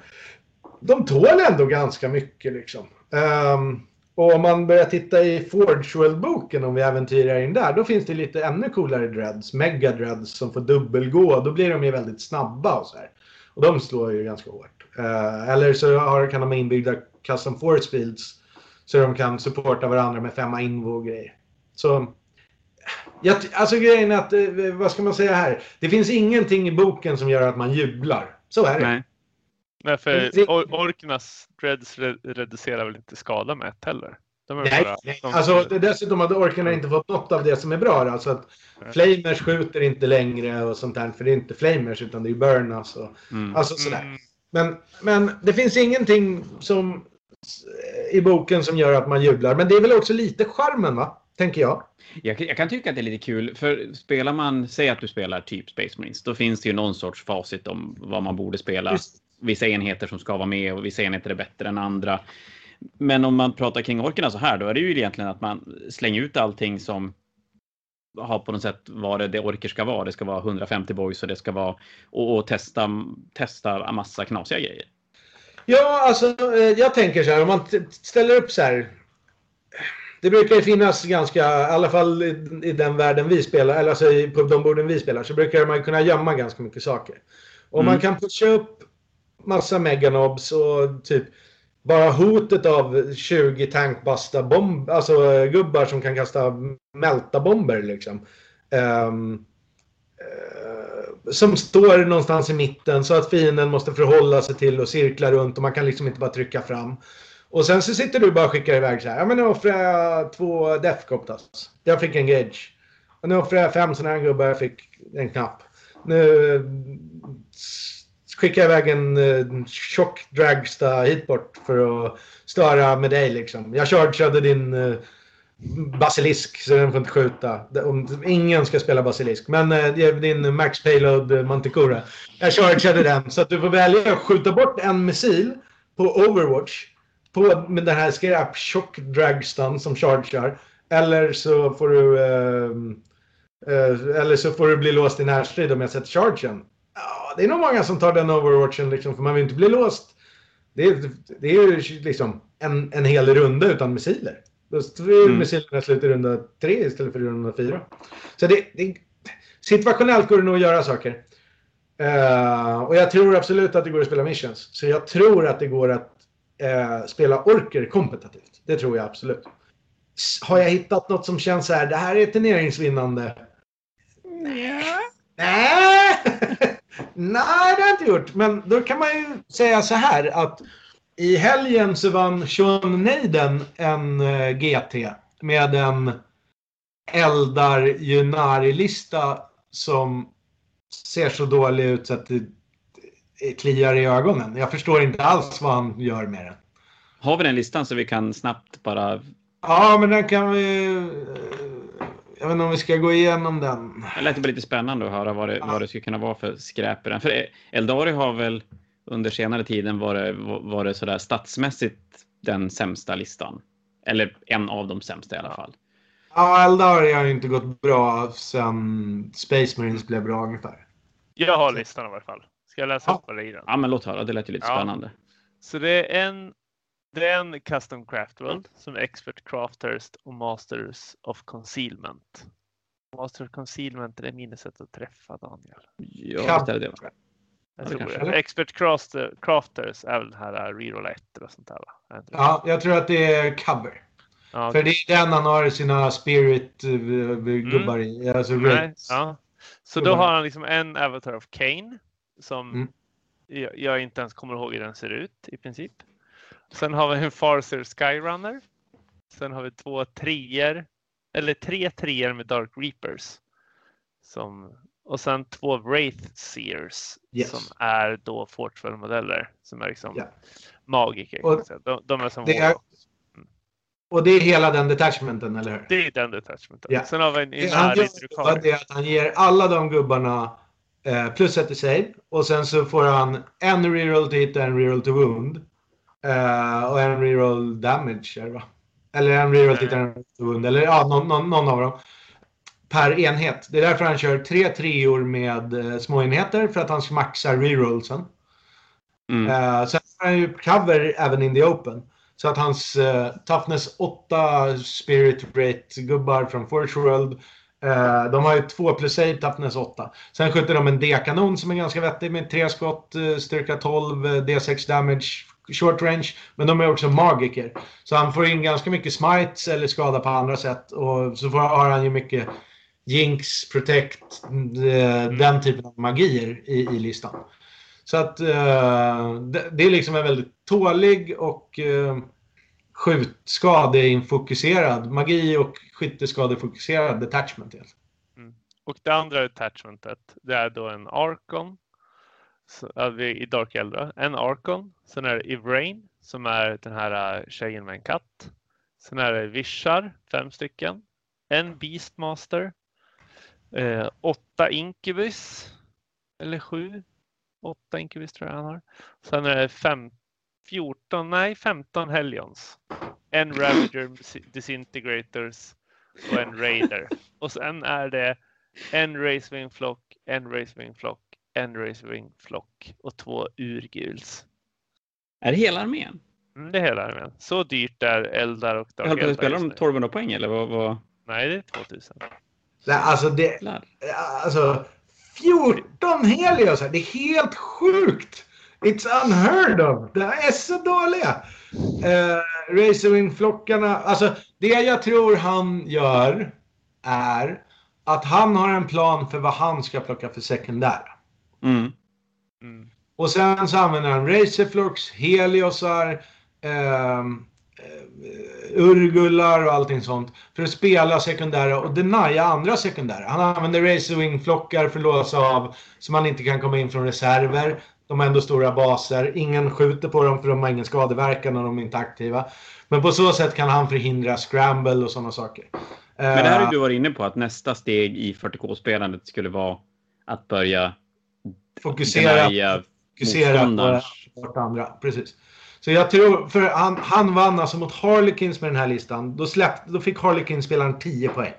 de tål ändå ganska mycket liksom. Um, och om man börjar titta i Forgewell-boken, om vi äventyrar in där, då finns det lite ännu coolare dreads. Mega dreads som får dubbelgå. Då blir de ju väldigt snabba och så här. Och de slår ju ganska hårt. Uh, eller så har, kan de ha inbyggda custom force fields. Så de kan supporta varandra med femma invo och grejer. Så... Jag, alltså grejen är att, eh, vad ska man säga här? Det finns ingenting i boken som gör att man jublar. Så är det. Nej. Nej, för or orkernas dreads reducerar väl inte skada med ett heller? nej, bara, nej. De... alltså dessutom hade orkerna inte fått något av det som är bra. Alltså att nej. flamers skjuter inte längre och sånt där. För det är inte flamers utan det är burnas och mm. alltså sådär. Mm. Men, men det finns ingenting som i boken som gör att man jublar. Men det är väl också lite charmen va? Tänker jag. Jag, jag, kan tycka att det är lite kul, för spelar man, säg att du spelar typ Space Marines, då finns det ju någon sorts facit om vad man borde spela. Just. Vissa enheter som ska vara med och vissa enheter är bättre än andra. Men om man pratar kring orkerna så här, då är det ju egentligen att man slänger ut allting som har på något sätt vad det, det orker ska vara. Det ska vara 150 boys och det ska vara och, och testa, testa en massa knasiga grejer. Ja, alltså eh, jag tänker så här om man ställer upp så här. Det brukar ju finnas ganska, i alla fall i, den världen vi spelar, eller alltså på de borden vi spelar, så brukar man kunna gömma ganska mycket saker. Och mm. man kan pusha upp massa meganobs och typ bara hotet av 20 tankbasta bomb, alltså gubbar som kan kasta mälta bomber liksom. Um, uh, som står någonstans i mitten så att fienden måste förhålla sig till och cirkla runt och man kan liksom inte bara trycka fram. Och sen så sitter du bara och skickar iväg så här. Ja men nu offrar jag två Deathcoptas. Jag fick en gage. Och nu offrar jag fem sådana här gubbar. Jag fick en knapp. Nu skickar jag iväg en uh, tjock dragsta hit bort för att störa med dig liksom. Jag chargeade din uh, basilisk så den får inte skjuta. Ingen ska spela basilisk. Men uh, din max payload manticora. Jag chargeade den så att du får välja att skjuta bort en missil på Overwatch. På, med den här skräp tjock dragstan som chargear. Eller så får du uh, eller så får du bli låst i närstrid om jag sätter chargen det är nog många som tar den overwatchen liksom, för man vill inte bli låst. Det är, det är liksom en, en hel runda utan missiler. Då är mm. missilerna slut i runda tre istället för runda fyra. Så det, det, situationellt går det nog att göra saker. Uh, och jag tror absolut att det går att spela missions. Så jag tror att det går att uh, spela orker kompetitivt. Det tror jag absolut. Har jag hittat något som känns så här, det här är turneringsvinnande? Nej! Nej, det har jag inte gjort. Men då kan man ju säga så här att i helgen så vann Sean Neiden en uh, eh, GT med en Eldar Junari-lista som ser så dålig ut så att det kliar i ögonen. Jag förstår inte alls vad han gör med den. Har vi den listan så vi kan snabbt bara... Ja, men den kan vi jag vet inte om vi ska gå igenom den. Det lät bara lite spännande att höra vad det, ja. vad det skulle kunna vara för skräp i den. För Eldari har väl under senare tiden varit, varit sådär statsmässigt den sämsta listan. Eller en av de sämsta i alla fall. Ja, Eldari har ju inte gått bra sen Space Marines blev bra ungefär. Jag har listan i alla fall. Ska jag läsa ja. upp vad det är i den? Ja, men låt höra. Det lät ju lite ja. spännande. Så det är en det är en custom craft world som är expert crafters och masters of concealment. Master of concealment är det minnesätt att träffa Daniel. Ja, det är det. Jag tror det. Expert crafter, crafters är väl den här reroll 1 och sånt där va? Ja, jag tror att det är cover. Ja, För det är den han har sina spirit-gubbar mm. i. Alltså Nej, ja. Så då har han liksom en avatar of Kane som mm. jag, jag, inte ens kommer ihåg hur den ser ut i princip. Sen har vi en Farser Skyrunner. Sen har vi två treor, eller tre treor med Dark Reapers. Som, och sen två Wraith Seers yes. som är då Fortwell-modeller som är liksom yeah. magiker. Och de, de, är som det är, mm. Och det är hela den detachmenten, eller hur? Det är den detachmenten. Yeah. Sen har vi en Inari Det är att han ger alla de gubbarna eh, plus ett i save och sen så får han en reroll to hit och en reroll to wound. Eh, och en reroll damage är det va? Eller en reroll tittar hund. Eller ja, någon, någon, någon av dem. Per enhet. Det är därför han kör tre treor med eh, små enheter för att han ska maxa rerollsen. Mm. Eh, sen har han ju cover även in the open. Så att hans eh, toughness 8 spirit rate gubbar från Forge World. Eh, de har ju 2 plus save, toughness 8. Sen skjuter de en D-kanon som är ganska vettig med 3 skott, eh, styrka 12, eh, D6 damage, short range. Men de är också magiker. Så han får in ganska mycket smites eller skada på andra sätt. Och så får, har han ju mycket jinx, protect, eh, den typen av magier i, i listan. Så att det, är liksom en väldigt tålig och skjutskadeinfokuserad, magi och skytteskadefokuserad detachment. Helt. Mm. Och det andra detachmentet, det är då en Archon. Så, I Dark Eldra. En Archon. Sen är det Ivrain som är den här äh, tjejen med en katt. Sen är det Vishar, fem stycken. En Beastmaster. Eh, åtta Incubus. Eller sju. Åtta Incubus tror jag han har. Sen är det fem, 14, nej 15 Hellions. En Ravager Disintegrators och en Raider. Och sen är det en Racewing Flock, en Racewing Flock, en Racewing Flock och två Urguls. Är det hela armén? Mm, det är hela armén. Så dyrt är Eldar och Dark Eldar spela just de nu. 1200 poäng eller vad? vad? Nej, det är 2000. Nej, Alltså, det, alltså 14 Helios. Det är helt sjukt! It's unheard of. Det är så dåliga. Uh, Racewing-flockarna. Alltså, det jag tror han gör är att han har en plan för vad han ska plocka för sekundära. Mm. Mm. Och sen så använder han Racerflux, Heliosar, ehm, eh, Urgullar och allting sånt för att spela sekundära och denia andra sekundära. Han använder Racerwing-flockar för att låsa av så man inte kan komma in från reserver. De har ändå stora baser. Ingen skjuter på dem för de har ingen skadeverkan och de är inte aktiva. Men på så sätt kan han förhindra scramble och sådana saker. Men det här har Eh, du varit inne på att nästa steg i 40K-spelandet skulle vara att börja fokusera fokusera på andra. Precis. Så jag tror, för han, han vann alltså mot Harlequins med den här listan. Då, släppte, då fick Harlequins-spelaren 10 poäng.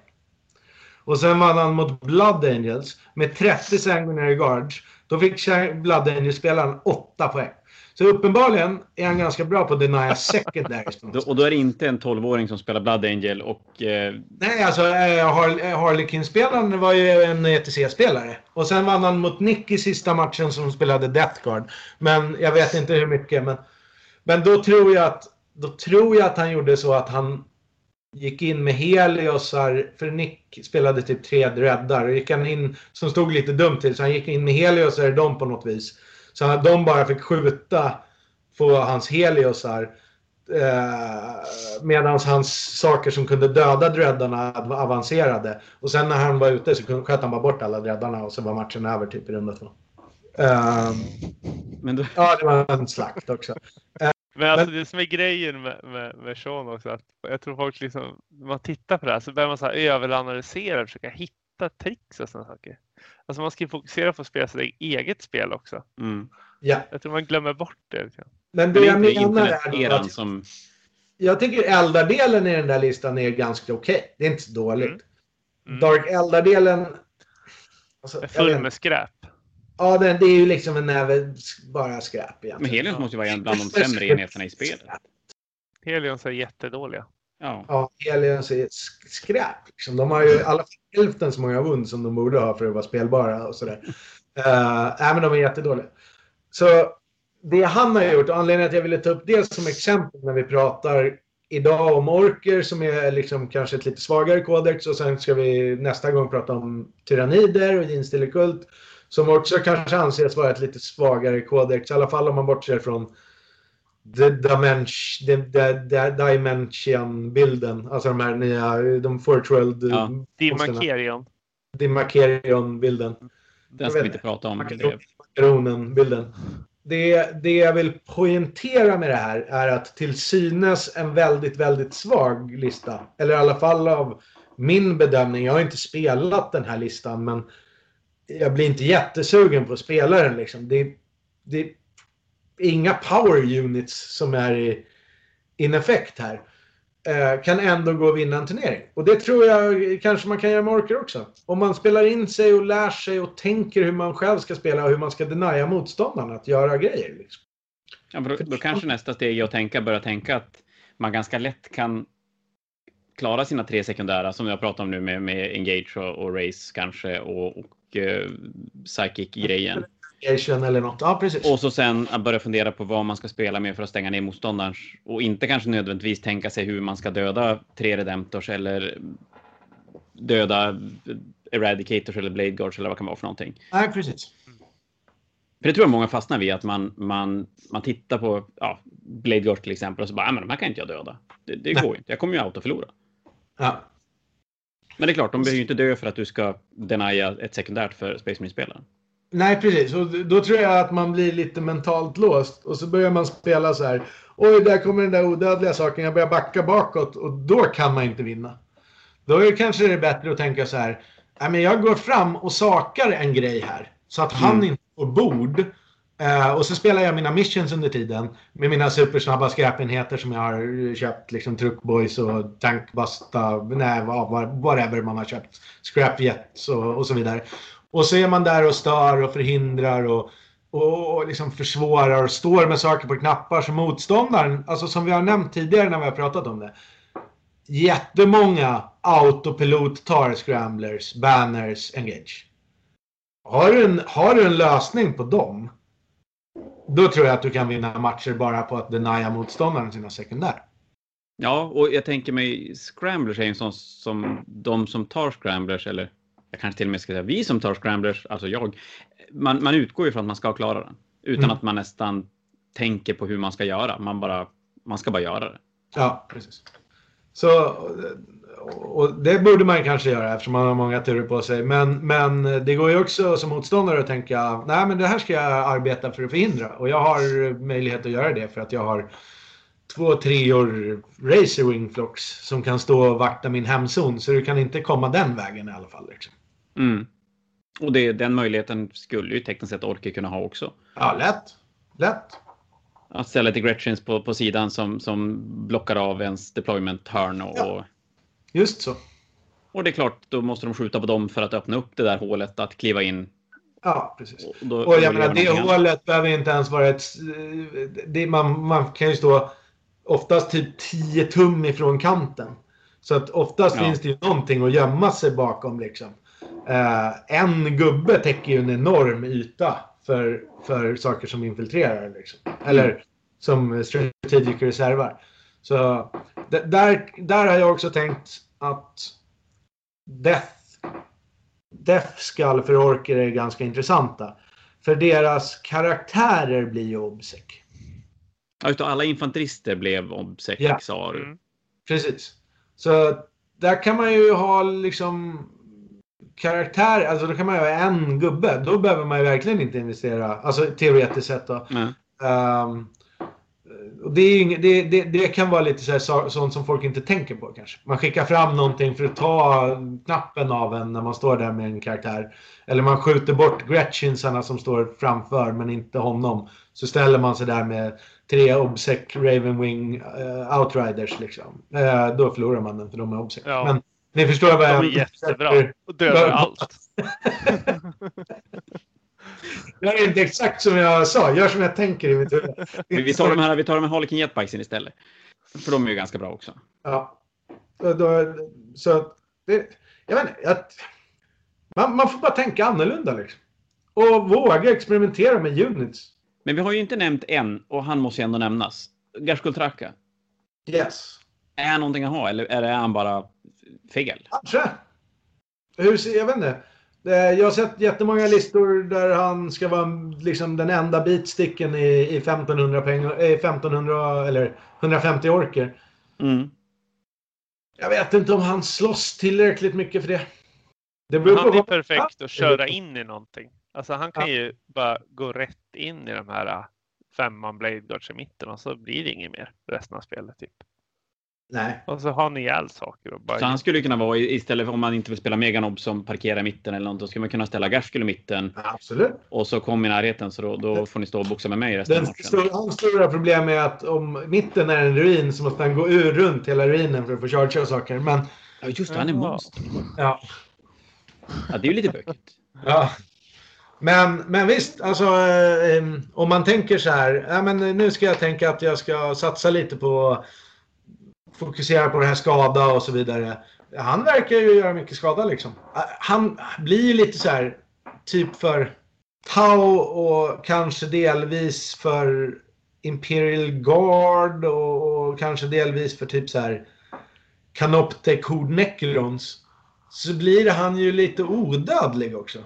Och sen vann han mot Blood Angels med 30 Sanguinary Guards. Då fick Blood Angels-spelaren 8 poäng. Så uppenbarligen är han ganska bra på att denia secondaries. Och då är det inte en 12-åring som spelar Blood Angel och eh, Nej, alltså eh, Har- eh, Harlequin-spelaren var ju en ETC-spelare. Och sen vann han mot Nick i sista matchen som spelade Death Guard. Men jag vet inte hur mycket. Men, men då, tror jag att, då tror jag att han gjorde så att han gick in med Heliosar. För Nick spelade typ tre. Och gick han in, som stod lite dumt till, så han gick in med Heliosar dem på något vis. Så att de bara fick skjuta på hans Heliosar. Eh, Medan hans saker som kunde döda dreddarna avancerade. Och sen när han var ute så kunde- sköt han bara bort alla dreddarna och så var matchen över typ i runda två. Eh, men då, ja, det var en slakt också. Men alltså det som är grejen med, med, med Sean också, att jag tror folk liksom, när man tittar på det här så börjar man så här överanalysera och försöka hitta tricks och sådana saker. Alltså man ska ju fokusera på att spela sitt eget spel också. mm. Ja. Jag tror man glömmer bort det. Liksom. Men det Men jag det är inte menar är att som... jag tycker Eldar-delen i den där listan är ganska okej. Det är inte så dåligt. Mm. Mm. Dark Eldar-delen... Alltså, Är jag full med skräp. Ja, det, det är ju liksom en näve bara skräp Men egentligen. Helios måste ju vara en bland de sämre enheterna i spelet. Helions är jättedåliga. Ja. Ja, Aliens är sk- skräp. Liksom. De har ju i alla fall hälften så många vund som de borde ha för att vara spelbara och sådär. Uh, nej, men de är jättedåliga. Så det han har gjort, och anledningen att jag ville ta upp det som exempel när vi pratar idag om orker som är liksom kanske ett lite svagare kodex och sen ska vi nästa gång prata om tyrannider och Jinstillekult som också kanske anses vara ett lite svagare kodex, i alla fall om man bortser från The Dimension, the, the, the Dimension-bilden. Alltså de här nya, de Forge World Ja. Dimakerion. Dimakerion-bilden. Den ska vi inte prata om. Makaronen-bilden. Det, det jag vill poängtera med det här är att till synes en väldigt, väldigt svag lista. Eller i alla fall av min bedömning. Jag har inte spelat den här listan men jag blir inte jättesugen på att spela den. Liksom. Det, det inga power units som är i in effekt här. Eh, kan ändå gå och vinna en turnering. Och det tror jag kanske man kan göra med orker också. Om man spelar in sig och lär sig och tänker hur man själv ska spela och hur man ska denia motståndaren att göra grejer. Liksom. Ja, då, då kanske nästa steg är att tänka, börja tänka att man ganska lätt kan klara sina tre sekundära som jag pratar om nu med, med Engage och, och Race kanske och, och Psychic-grejen. Eller något. Ja, precis. Och så sen börja fundera på vad man ska spela med för att stänga ner motståndarens och inte kanske nödvändigtvis tänka sig hur man ska döda tre Redemptors eller döda Eradicators eller Blade Guards eller vad det kan vara för någonting. Nej, precis. För det tror jag många fastnar vid att man, man, man tittar på ja, Blade Guards till exempel och så bara, ja, men de här kan inte jag döda. Det, det går ju inte. Jag kommer ju auto förlora. Ja. Men det är klart, de behöver ju inte dö för att du ska denia ett sekundärt för Space Marine-spelaren. Nej, precis. Och då tror jag att man blir lite mentalt låst. Och så börjar man spela så här. Oj, där kommer den där odödliga saken. Jag börjar backa bakåt och då kan man inte vinna. Då är det kanske det bättre att tänka så här. Nej, men jag går fram och sakar en grej här. Så att han mm. inte får bord. Uh, och så spelar jag mina missions under tiden med mina supersnabba skräpenheter som jag har köpt. Liksom Truckboys och Tankbasta, nej whatever man har köpt. Scrapjets och, och så vidare. Och så är man där och stör och förhindrar och, och, och liksom försvårar och står med saker på knappar som motståndaren, alltså som vi har nämnt tidigare när vi har pratat om det. Jättemånga autopilot tar scramblers, banners, engage. Har du, en, har du en lösning på dem, då tror jag att du kan vinna matcher bara på att denia motståndaren sina sekundär. Ja, och jag tänker mig scramblers är ju en sån som de som tar scramblers eller jag kanske till och med ska säga vi som tar scramblers, alltså jag, man, man utgår ju från att man ska klara den utan mm. att man nästan tänker på hur man ska göra. Man bara, man ska bara göra det. Ja, precis. Så, och det borde man kanske göra eftersom man har många turer på sig. Men, men det går ju också som motståndare att tänka, nej men det här ska jag arbeta för att förhindra. Och jag har möjlighet att göra det för att jag har två treor Racer Wingflocks som kan stå och vakta min hemzon. Så du kan inte komma den vägen i alla fall. Liksom. Mm. Och det, den möjligheten skulle ju tekniskt sett Orke kunna ha också. Ja, lätt. Lätt. Att ställa lite Gretchens på, på sidan som, som blockar av ens deployment hörn och, ja. Just så. Och det är klart, då måste de skjuta på dem för att öppna upp det där hålet att kliva in. Ja, precis. Och, då, och jag menar, det hålet behöver inte ens vara ett... Det, man, man kan ju stå oftast typ 10 tum ifrån kanten. Så att oftast ja. finns det ju någonting att gömma sig bakom liksom. Uh, en gubbe täcker ju en enorm yta för, för saker som infiltrerar. Liksom. Eller mm. som strategic reservar. Så där, där har jag också tänkt att Death, Death Skull för orker är ganska intressanta. För deras karaktärer blir ju obsec. Ja, utav alla infanterister blev obsec, ja. sa du. Mm. Precis. Så där kan man ju ha liksom karaktär, alltså då kan man ju ha en gubbe. Då behöver man ju verkligen inte investera, alltså teoretiskt sett då. Um, det, inget, det, det, det, kan vara lite så här, sånt som folk inte tänker på kanske. Man skickar fram någonting för att ta knappen av en när man står där med en karaktär. Eller man skjuter bort Gretchinsarna som står framför men inte honom. Så ställer man sig där med tre Obsec Ravenwing uh, Outriders liksom. Uh, då förlorar man den för de är Obsec. Ja. Men ni förstår vad jag... De är jättebra och dödar allt. Gör inte exakt som jag sa, gör som jag tänker i mitt huvud. Vi tar de här, vi tar de här Harlequin Jetbikesen istället. För de är ju ganska bra också. Ja. Då, så det, jag vet inte, jag, man, man, får bara tänka annorlunda liksom. Och våga experimentera med units. Men vi har ju inte nämnt en och han måste ju ändå nämnas. Garskultraka. Yes. Är han någonting att ha eller är han bara fel? Kanske. Hur, jag vet inte. Jag har sett jättemånga listor där han ska vara liksom den enda bitsticken i, i 1500, pengar, 1500 eller 150 orker. Mm. Jag vet inte om han slåss tillräckligt mycket för det. det han är perfekt att köra in i någonting. Alltså han kan ja. ju bara gå rätt in i de här äh, femman Blade Guards i mitten och så blir det inget mer resten av spelet. Typ. Nej. Och så har ni ihjäl saker. Och bara... Så han skulle kunna vara istället för om man inte vill spela Meganob som parkerar i mitten eller något, då skulle man kunna ställa Garskull i mitten Absolut. och så kom i närheten så då, då får ni stå och boxa med mig resten av Den matchen. stora, hans stora problem är att om mitten är en ruin så måste han gå ur runt hela ruinen för att få chargea saker. Men Ja, just det, han är monster. ja. Ja, det är ju lite bökigt. Ja. Men, men visst, alltså eh, om man tänker så här. Ja, men nu ska jag tänka att jag ska satsa lite på fokusera på det här skada och så vidare. Han verkar ju göra mycket skada liksom. Eh, Han blir ju lite så här typ för Tau och kanske delvis för Imperial Guard och, och kanske delvis för typ så här Canoptec Hord Necrons. Så blir han ju lite odödlig också.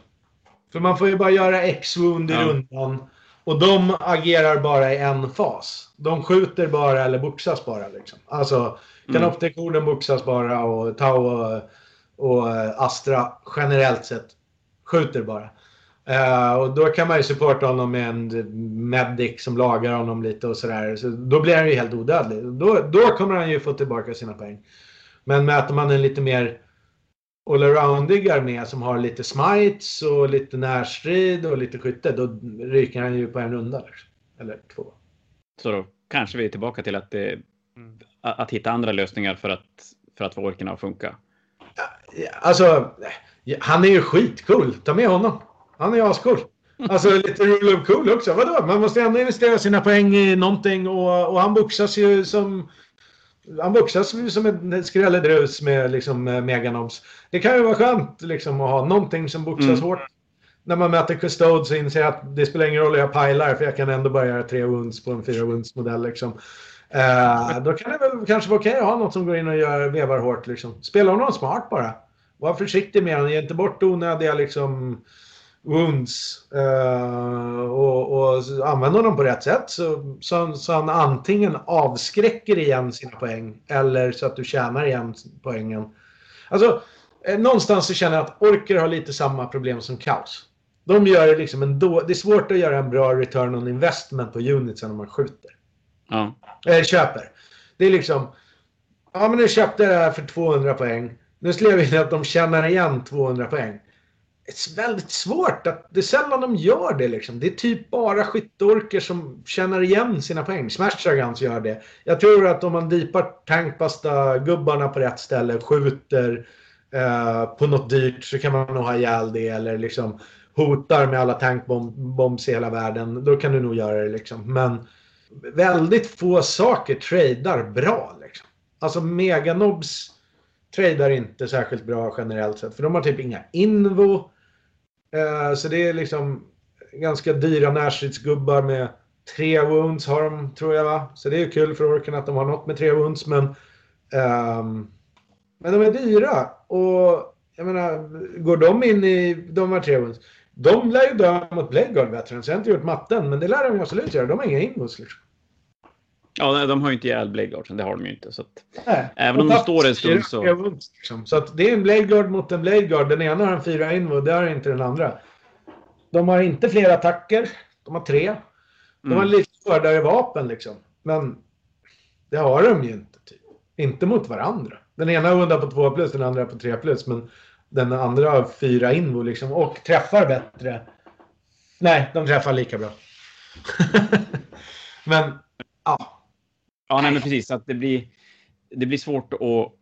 För man får ju bara göra X-wound i Ja. rundan. Och de agerar bara i en fas. De skjuter bara eller boxas bara. Liksom. Alltså, Canoptec-orden boxas bara och Tau och, och Astra generellt sett skjuter bara. Eh, och då kan man ju supporta honom med en medic som lagar honom lite och sådär. Så då blir han ju helt odödlig. Då, då kommer han ju få tillbaka sina poäng. Men möter man en lite mer allroundig armé som har lite smites och lite närstrid och lite skytte, då ryker han ju på en runda. Liksom. Eller två. Så då kanske vi är tillbaka till att, det, Mm. att hitta andra lösningar för att, för att få orkerna att funka. Alltså, han är ju skitcool. Ta med honom. Han är ascool. Alltså lite rule of cool också. Vadå? Man måste ändå investera sina poäng i någonting och, och han boxas ju som... Han boxas som en skrälledrus med liksom eh, meganobs. Det kan ju vara skönt liksom att ha någonting som boxas Mm. hårt. När man möter Custodes och inser att det spelar ingen roll hur jag pilar för jag kan ändå bara göra tre wounds på en fyra wounds modell liksom. Eh, då kan det väl kanske vara okej att ha något som går in och gör, vevar hårt liksom. Spela honom smart bara. Var försiktig med honom. Ge inte bort onödiga liksom wounds. Eh, och, och använd honom på rätt sätt så, så, så han antingen avskräcker igen sina poäng eller så att du tjänar igen poängen. Alltså, eh, någonstans så känner jag att orker har lite samma problem som kaos. De gör liksom en då, det är svårt att göra en bra return on investment på unitsen när man skjuter. Ja. Eller köper. Det är liksom... Ja, men nu köpte jag det här för 200 poäng. Nu skulle jag vilja att de tjänar igen 200 poäng. Det är väldigt svårt. Att, det är sällan de gör det. Liksom. Det är typ bara skytteorker som känner igen sina poäng. Smashdragons gör det. Jag tror att om man dipar tankbasta gubbarna på rätt ställe, skjuter eh, på något dyrt så kan man nog ha ihjäl det. Eller liksom hotar med alla tankbombs i hela världen. Då kan du nog göra det. Liksom. Men väldigt få saker tradar bra. Liksom. Alltså Meganobs tradar inte särskilt bra generellt sett. För de har typ inga invo. Eh, så det är liksom ganska dyra närstridsgubbar med tre wounds har de, tror jag va? Så det är kul för orken att de har något med tre wounds. Men, ehm, men de är dyra. Och jag menar, går de in i de här tre wounds. De lär ju dö mot Bladeguard Veterans. Jag har inte gjort matten, men det lär de ju absolut göra. De har inga ingos, liksom. Ja, de har ju inte ihjäl Bladeguardsen, det har de ju inte. Så att, Nej. Även om de står en stund så- Liksom. Så att det är en Bladeguard mot en Bladeguard. Den ena har en fyra invo, det har inte den andra. De har inte fler attacker. De har tre. De har Mm. lite hårdare vapen liksom. Men det har de ju inte. Typ. Inte mot varandra. Den ena hundar på 2 plus, den andra på 3 plus. Men den andra har fyra invo liksom. Och träffar bättre. Nej, de träffar lika bra. men, ja. Ja, nej, men precis. Att det blir, det blir svårt att...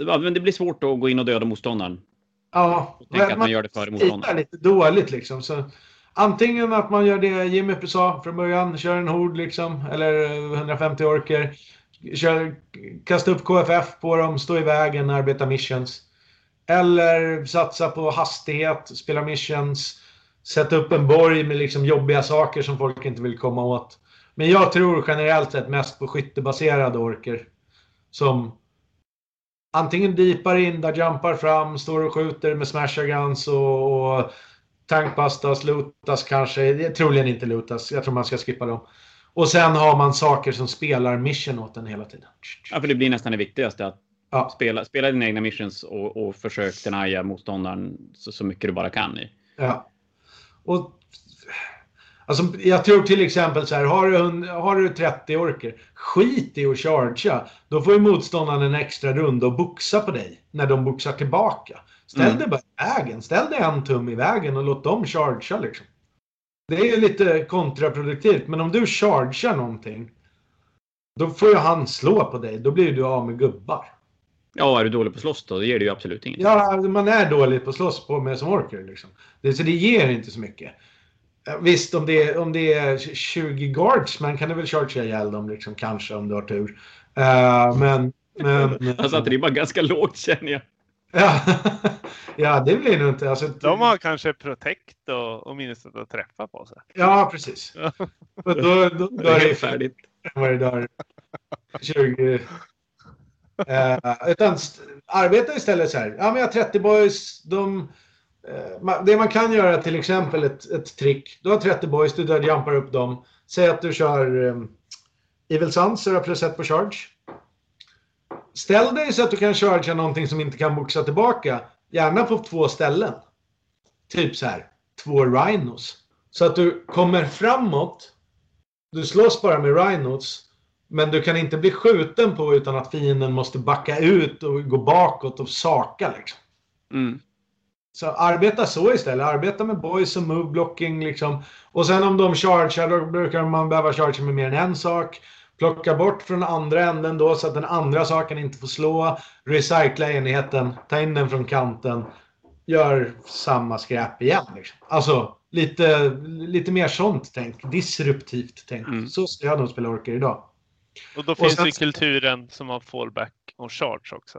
Ja, men det blir svårt att gå in och döda motståndaren. Ja, Tänk att man gör det före är motståndaren. lite dåligt liksom. Så antingen att man gör det Jimmy sa från början, kör en hord liksom, eller 150 orker. Kör, kasta upp KFF på dem, stå i vägen, arbeta missions. Eller satsa på hastighet, spela missions. Sätta upp en borg med liksom jobbiga saker som folk inte vill komma åt. Men jag tror generellt sett mest på skyttebaserade orker. Som antingen deepar in, där jumpar fram, står och skjuter med smasher guns och, och tankbastas, lootas kanske. Troligen inte lootas. Jag tror man ska skippa dem. Och sen har man saker som spelar mission åt en hela tiden. Ja, för det blir nästan det viktigaste. Att Ja. spela, spela dina egna missions och, och försök denaja motståndaren så, så mycket du bara kan. I. Ja. Och Alltså, jag tror till exempel så här, har du, har du 30 orker, skit i att chargea. Då får ju motståndaren en extra runda och boxa på dig när de boxar tillbaka. Ställ Mm. dig bara i vägen. Ställ dig en tum i vägen och låt dem chargea liksom. Det är ju lite kontraproduktivt, men om du chargear någonting, då får ju han slå på dig. Då blir du av med gubbar. Ja, är du dålig på slåss då, det ger det ju absolut inget. Ja, man är dålig på slåss på med som orker. Liksom. Det, så det ger inte så mycket. Ja, Visst, om det, är, om det är 20 guards, man kan du väl chargea ihjäl dem, liksom, kanske, om du har tur. Eh, men... men Alltså att det är bara ganska lågt känner jag. ja, ja, det blir nog inte... Alltså, De har kanske protect och, och minussätt att träffa på sig. Ja, precis. Och då, då, då Det är det färdigt. det där 20... Eh, utan arbeta istället så här. Ja, men jag har 30 boys. De, Eh, det man kan göra till exempel ett, ett trick. Du har 30 boys, du dödjumpar upp dem. Säg att du kör ehm, Evil Sons, så du har plus ett på charge. Ställ dig så att du kan chargea någonting som inte kan boxa tillbaka. Gärna på två ställen. Typ så här, två rhinos. Så att du kommer framåt. Du slåss bara med rhinos. Men du kan inte bli skjuten på utan att fienden måste backa ut och gå bakåt och saka liksom. Mm. Så arbeta så istället. Arbeta med boys och move blocking liksom. Och sen om de chargear då brukar man behöva chargea med mer än en sak. Plocka bort från andra änden då så att den andra saken inte får slå. Recycla enheten. Ta in den från kanten. Gör samma skräp igen. Liksom. Alltså lite, lite mer sånt tänk. Disruptivt tänk. Mm. Så ska jag nog spela orker idag. Och då Och finns sen- det kulturen som har fallback och charge också.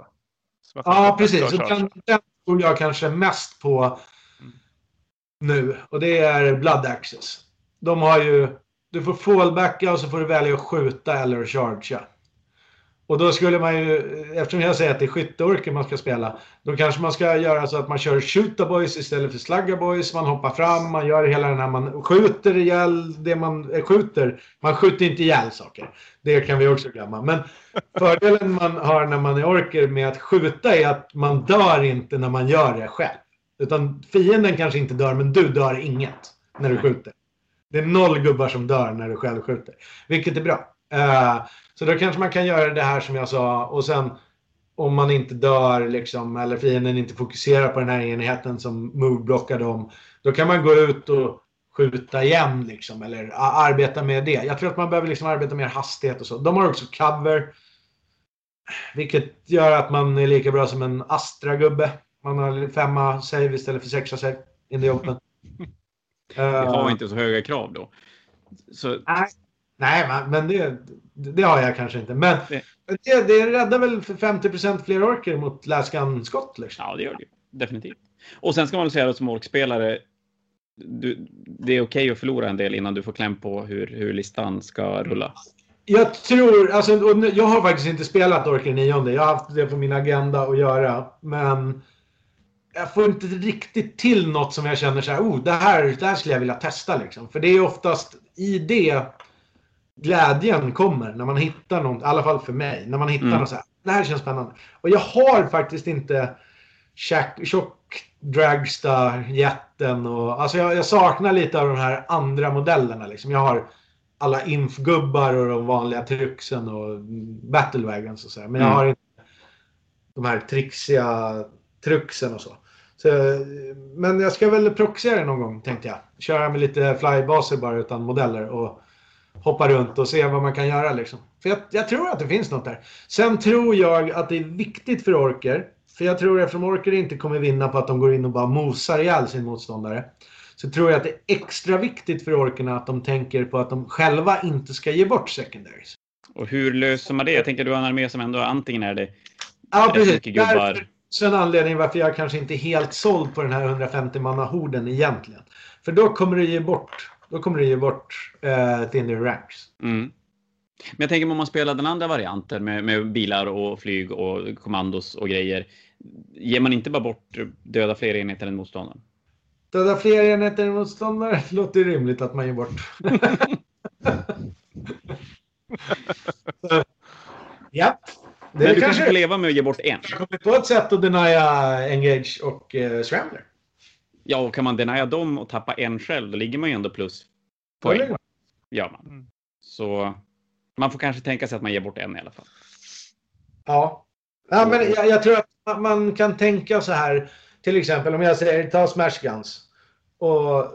Kan Ja, precis. den, den tror jag kanske mest på nu. Och det är Blood Access. De har ju... Du får fallbacka och så får du välja att skjuta eller att chargea. Och då skulle man ju, eftersom jag säger att det är skytteorker man ska spela, då kanske man ska göra så att man kör shoota boys istället för slagga boys. Man hoppar fram, man gör hela den här, man skjuter ihjäl det man eh, skjuter. Man skjuter inte ihjäl saker. Det kan vi också glömma. Men fördelen man har när man är orker med att skjuta är att man dör inte när man gör det själv. Utan fienden kanske inte dör, men du dör inget när du skjuter. Det är noll gubbar som dör när du själv skjuter. Vilket är bra. Eh, så då kanske man kan göra det här som jag sa och sen om man inte dör liksom, eller fienden inte fokuserar på den här enheten som move-blockar dem. Då kan man gå ut och skjuta igen liksom, eller arbeta med det. Jag tror att man behöver liksom arbeta mer hastighet och så. De har också cover. Vilket gör att man är lika bra som en Astra-gubbe. Man har femma save istället för sexa save in the open. Vi har Eh, inte så höga krav då. Så Nej, nej men- det, det har jag kanske inte. Men Det- det, det räddar väl för 50% fler orker mot läskan skott liksom. ja, det gör det ju. Definitivt. Och sen ska man väl säga att som orkspelare, du, det är okej att förlora en del innan du får kläm på hur, hur listan ska rulla. Jag tror, alltså, jag har faktiskt inte spelat Orker 9. Jag har haft det på min agenda att göra. Men jag får inte riktigt till något som jag känner så här, oh, det här, det här skulle jag vilja testa liksom. För det är oftast i det glädjen kommer när man hittar något, i alla fall för mig, när man hittar Mm. något så här, det här känns spännande. Och jag har faktiskt inte tjock, tjock Dragstar, jätten och alltså jag, jag saknar lite av de här andra modellerna liksom. Jag har alla infgubbar och de vanliga truxen och battlewagons och så. här. Men jag Mm. har inte de här trixiga truxen och så. så. Men jag ska väl proxia det någon gång tänkte jag. Köra med lite flybaser bara utan modeller och hoppa runt och se vad man kan göra liksom. För jag, jag tror att det finns något där. Sen tror jag att det är viktigt för orker. För jag tror eftersom orker inte kommer vinna på att de går in och bara mosar ihjäl sin motståndare. Så tror jag att det är extra viktigt för orkerna att de tänker på att de själva inte ska ge bort secondaries. Och hur löser man det? Jag tänker du har en armé som ändå antingen är det Ja, precis. gubbar. Så en anledning varför jag kanske inte är helt såld på den här 150 manna horden egentligen. För då kommer det ge bort, då kommer det ge bort eh, thinner ranks. Mm. Men jag tänker om man spelar den andra varianten med, med bilar och flyg och kommandos och grejer. Ger man inte bara bort döda fler enheter än motståndaren? Döda fler enheter än motståndare låter rimligt att man ger bort. Så, ja, det Men du kanske får leva med att ge bort en? kommer på ett sätt att denia Engage och eh, Scrambler. Ja, och kan man denia dem och tappa en själv, då ligger man ju ändå plus poäng. Gör man. Mm. Så man får kanske tänka sig att man ger bort en i alla fall. Ja. ja men jag, jag tror att man- kan tänka så här. Till exempel om jag säger ta Smash Guns. Och eh,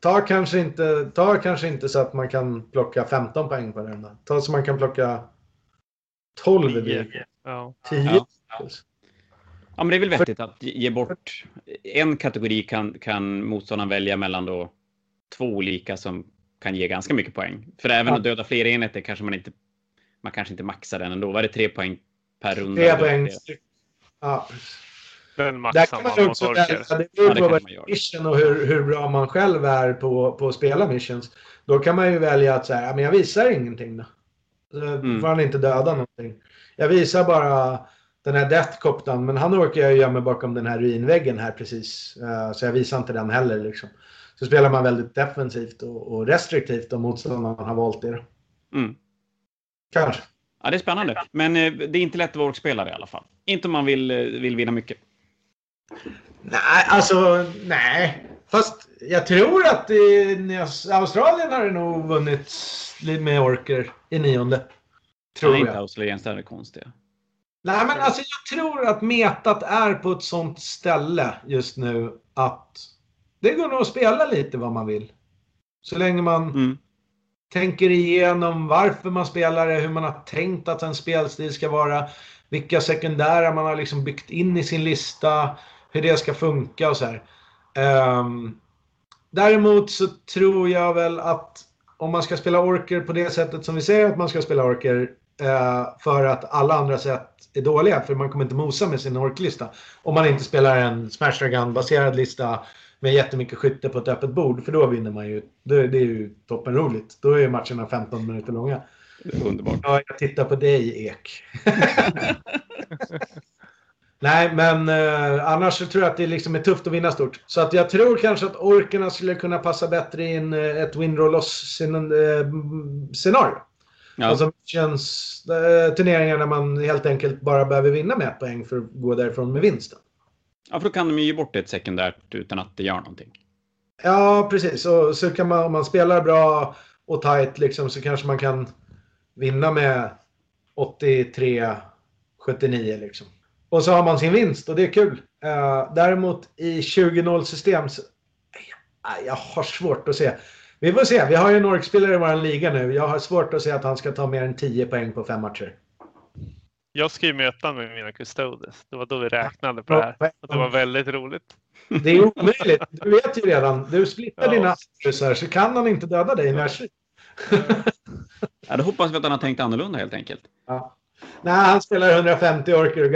ta kanske inte, ta kanske inte så att man kan plocka 15 poäng på den. Ta så man kan plocka 12 Tio. blir Ja. 10. Ja. Ja, men det är väl vettigt att ge bort en kategori kan, kan motståndaren välja mellan då två olika som kan ge ganska mycket poäng. För även Ja. att döda fler enheter kanske man inte, man kanske inte maxar den ändå. Var det tre poäng per runda? 3 poäng. Ja. Den Där maxar kan man man också välja. Det Ja, beror på göra. mission och hur, hur bra man själv är på, på att spela missions. Då kan man ju välja att säga, men jag visar ingenting då. Så Mm. får han inte döda någonting. Jag visar bara den här Deathcoptan, men han orkar jag gömma bakom den här ruinväggen här precis. Eh, Så jag visar inte den heller liksom. Så spelar man väldigt defensivt och, restriktivt om motståndaren har valt det. Mm. Kanske. Ja, det är spännande. Men eh, det är inte lätt att vara orkspelare i alla fall. Inte om man vill, eh, vill vinna mycket. Nej, alltså nej. Fast jag tror att i Australien har det nog vunnits lite med orker i nionde. Tror Nej, inte jag. australiensare är konstiga. Nej, men alltså jag tror att metat är på ett sånt ställe just nu att det går nog att spela lite vad man vill. Så länge man Mm. tänker igenom varför man spelar det, hur man har tänkt att en spelstil ska vara, vilka sekundära man har liksom byggt in i sin lista, hur det ska funka och så här. Ehm, däremot så tror jag väl att om man ska spela orker på det sättet som vi säger att man ska spela orker för att alla andra sätt är dåliga, för man kommer inte mosa med sin orklista. Om man inte spelar en Smash Dragon-baserad lista med jättemycket skytte på ett öppet bord, för då vinner man ju. Det, det är ju toppenroligt. Då är matcherna 15 minuter långa. Underbart. Ja, jag tittar på dig, Ek. Nej, men eh, annars så tror jag att det liksom är tufft att vinna stort. Så att jag tror kanske att orkerna skulle kunna passa bättre in eh, ett win Ja. Alltså känns eh, turneringar där man helt enkelt bara behöver vinna med ett poäng för att gå därifrån med vinsten. ja, för då kan de ju ge bort ett sekundärt utan att det gör någonting. Ja, precis. Och så kan man, om man spelar bra och tight liksom, så kanske man kan vinna med 83-79 liksom. Och så har man sin vinst och det är kul. Eh, däremot i 20-0 system så... Nej, jag har svårt att se. Vi får se. Vi har ju en orkspelare i vår liga nu. Jag har svårt att se att han ska ta mer än 10 poäng på fem matcher. Jag ska ju möta med mina custodes. Det var då vi räknade på det här. Och det var väldigt roligt. Det är omöjligt. Du vet ju redan. Du splittar Ja. dina astrusar så kan han inte döda dig i närstrid. Ja, då hoppas vi att han har tänkt annorlunda helt enkelt. Ja. Nej, han spelar 150 orker och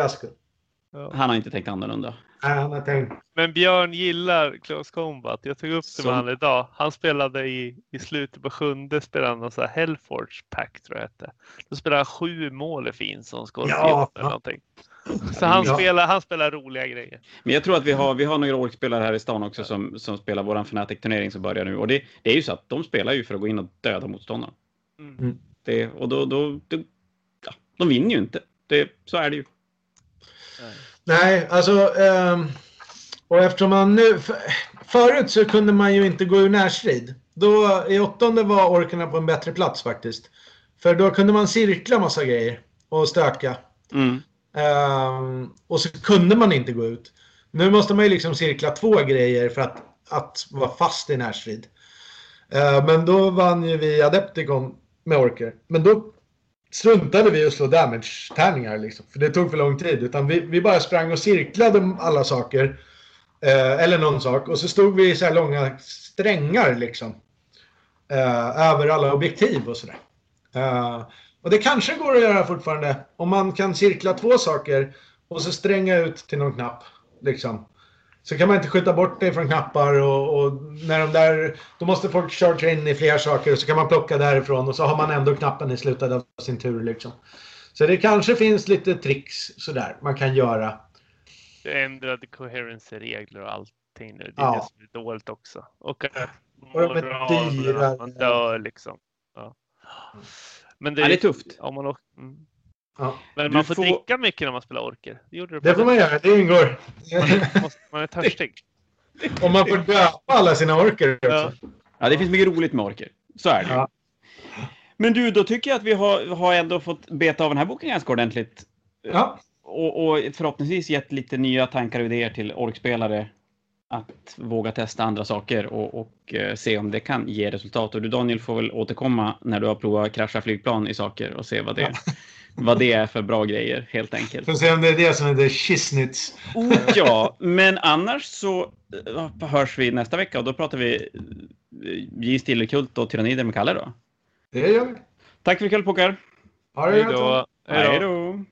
Gasco. Han har inte tänkt annorlunda. Nej, han har tänkt. Men Björn gillar Close Combat. Jag tog upp det med han idag. Han spelade i, i slutet på sjunde spelade han här Hellforge Pack tror jag hette. Då spelade han sju mål i fin som skorpion Ja. eller någonting. Så han, Ja. spelar, han spelar roliga grejer. Men jag tror att vi har, vi har några orkspelare här i stan också som, som spelar våran Fnatic-turnering som börjar nu. Och det, det är ju så att de spelar ju för att gå in och döda motståndarna. Mm. Mm. Det, och då, då, det, ja, de vinner ju inte. Det, så är det ju. Nej, alltså. ehm, och eftersom man nu... För, förut så kunde man ju inte gå ur närstrid. Då, I åttonde var orkerna på en bättre plats faktiskt. För då kunde man cirkla massa grejer och stöka. Mm. Ehm, och så kunde man inte gå ut. Nu måste man ju liksom cirkla två grejer för att, att vara fast i närstrid. Ehm, men då vann ju vi Adepticon med orker. Men då struntade vi i att slå damage-tärningar liksom. För det tog för lång tid. Utan vi, vi bara sprang och cirklade alla saker. Eh, eller någon sak. Och så stod vi i så här långa strängar liksom. Eh, över alla objektiv och sådär. Eh, och det kanske går att göra fortfarande. Om man kan cirkla två saker och så stränga ut till någon knapp. Liksom. Så kan man inte skjuta bort det från knappar och, och när de där... Då måste folk charge in i fler saker och så kan man plocka därifrån och så har man ändå knappen i slutet av sin tur liksom. Så det kanske finns lite tricks sådär man kan göra. Det ändrade coherency-regler och allting nu. Det är Ja. det som är dåligt också. Och att är att man dör liksom. Ja. Men det, Ja, det är tufft. Om man, åker- mm. Ja. Men man får, får- dricka mycket när man spelar orker. Det Det på får man göra, det ingår. Man, måste, man är törstig. Om man får döpa alla sina orker också. Ja. Ja, det finns mycket roligt med orker. Så är det. Ja. Men du, då tycker jag att vi har, har ändå fått beta av den här boken ganska ordentligt. Ja, Och, och förhoppningsvis gett lite nya tankar och idéer till orkspelare att våga testa andra saker och, och eh, se om det kan ge resultat. Och du Daniel får väl återkomma när du har provat krascha flygplan i saker och se vad det, vad det är för bra grejer helt enkelt. får se om det är det som är the shiznits. Oh, ja, men annars så eh, hörs vi nästa vecka och då pratar vi eh, J. Stillerkult och Tyrannider med Kalle då. Det gör vi. Tack för ikväll pojkar! Ha det. Hej då!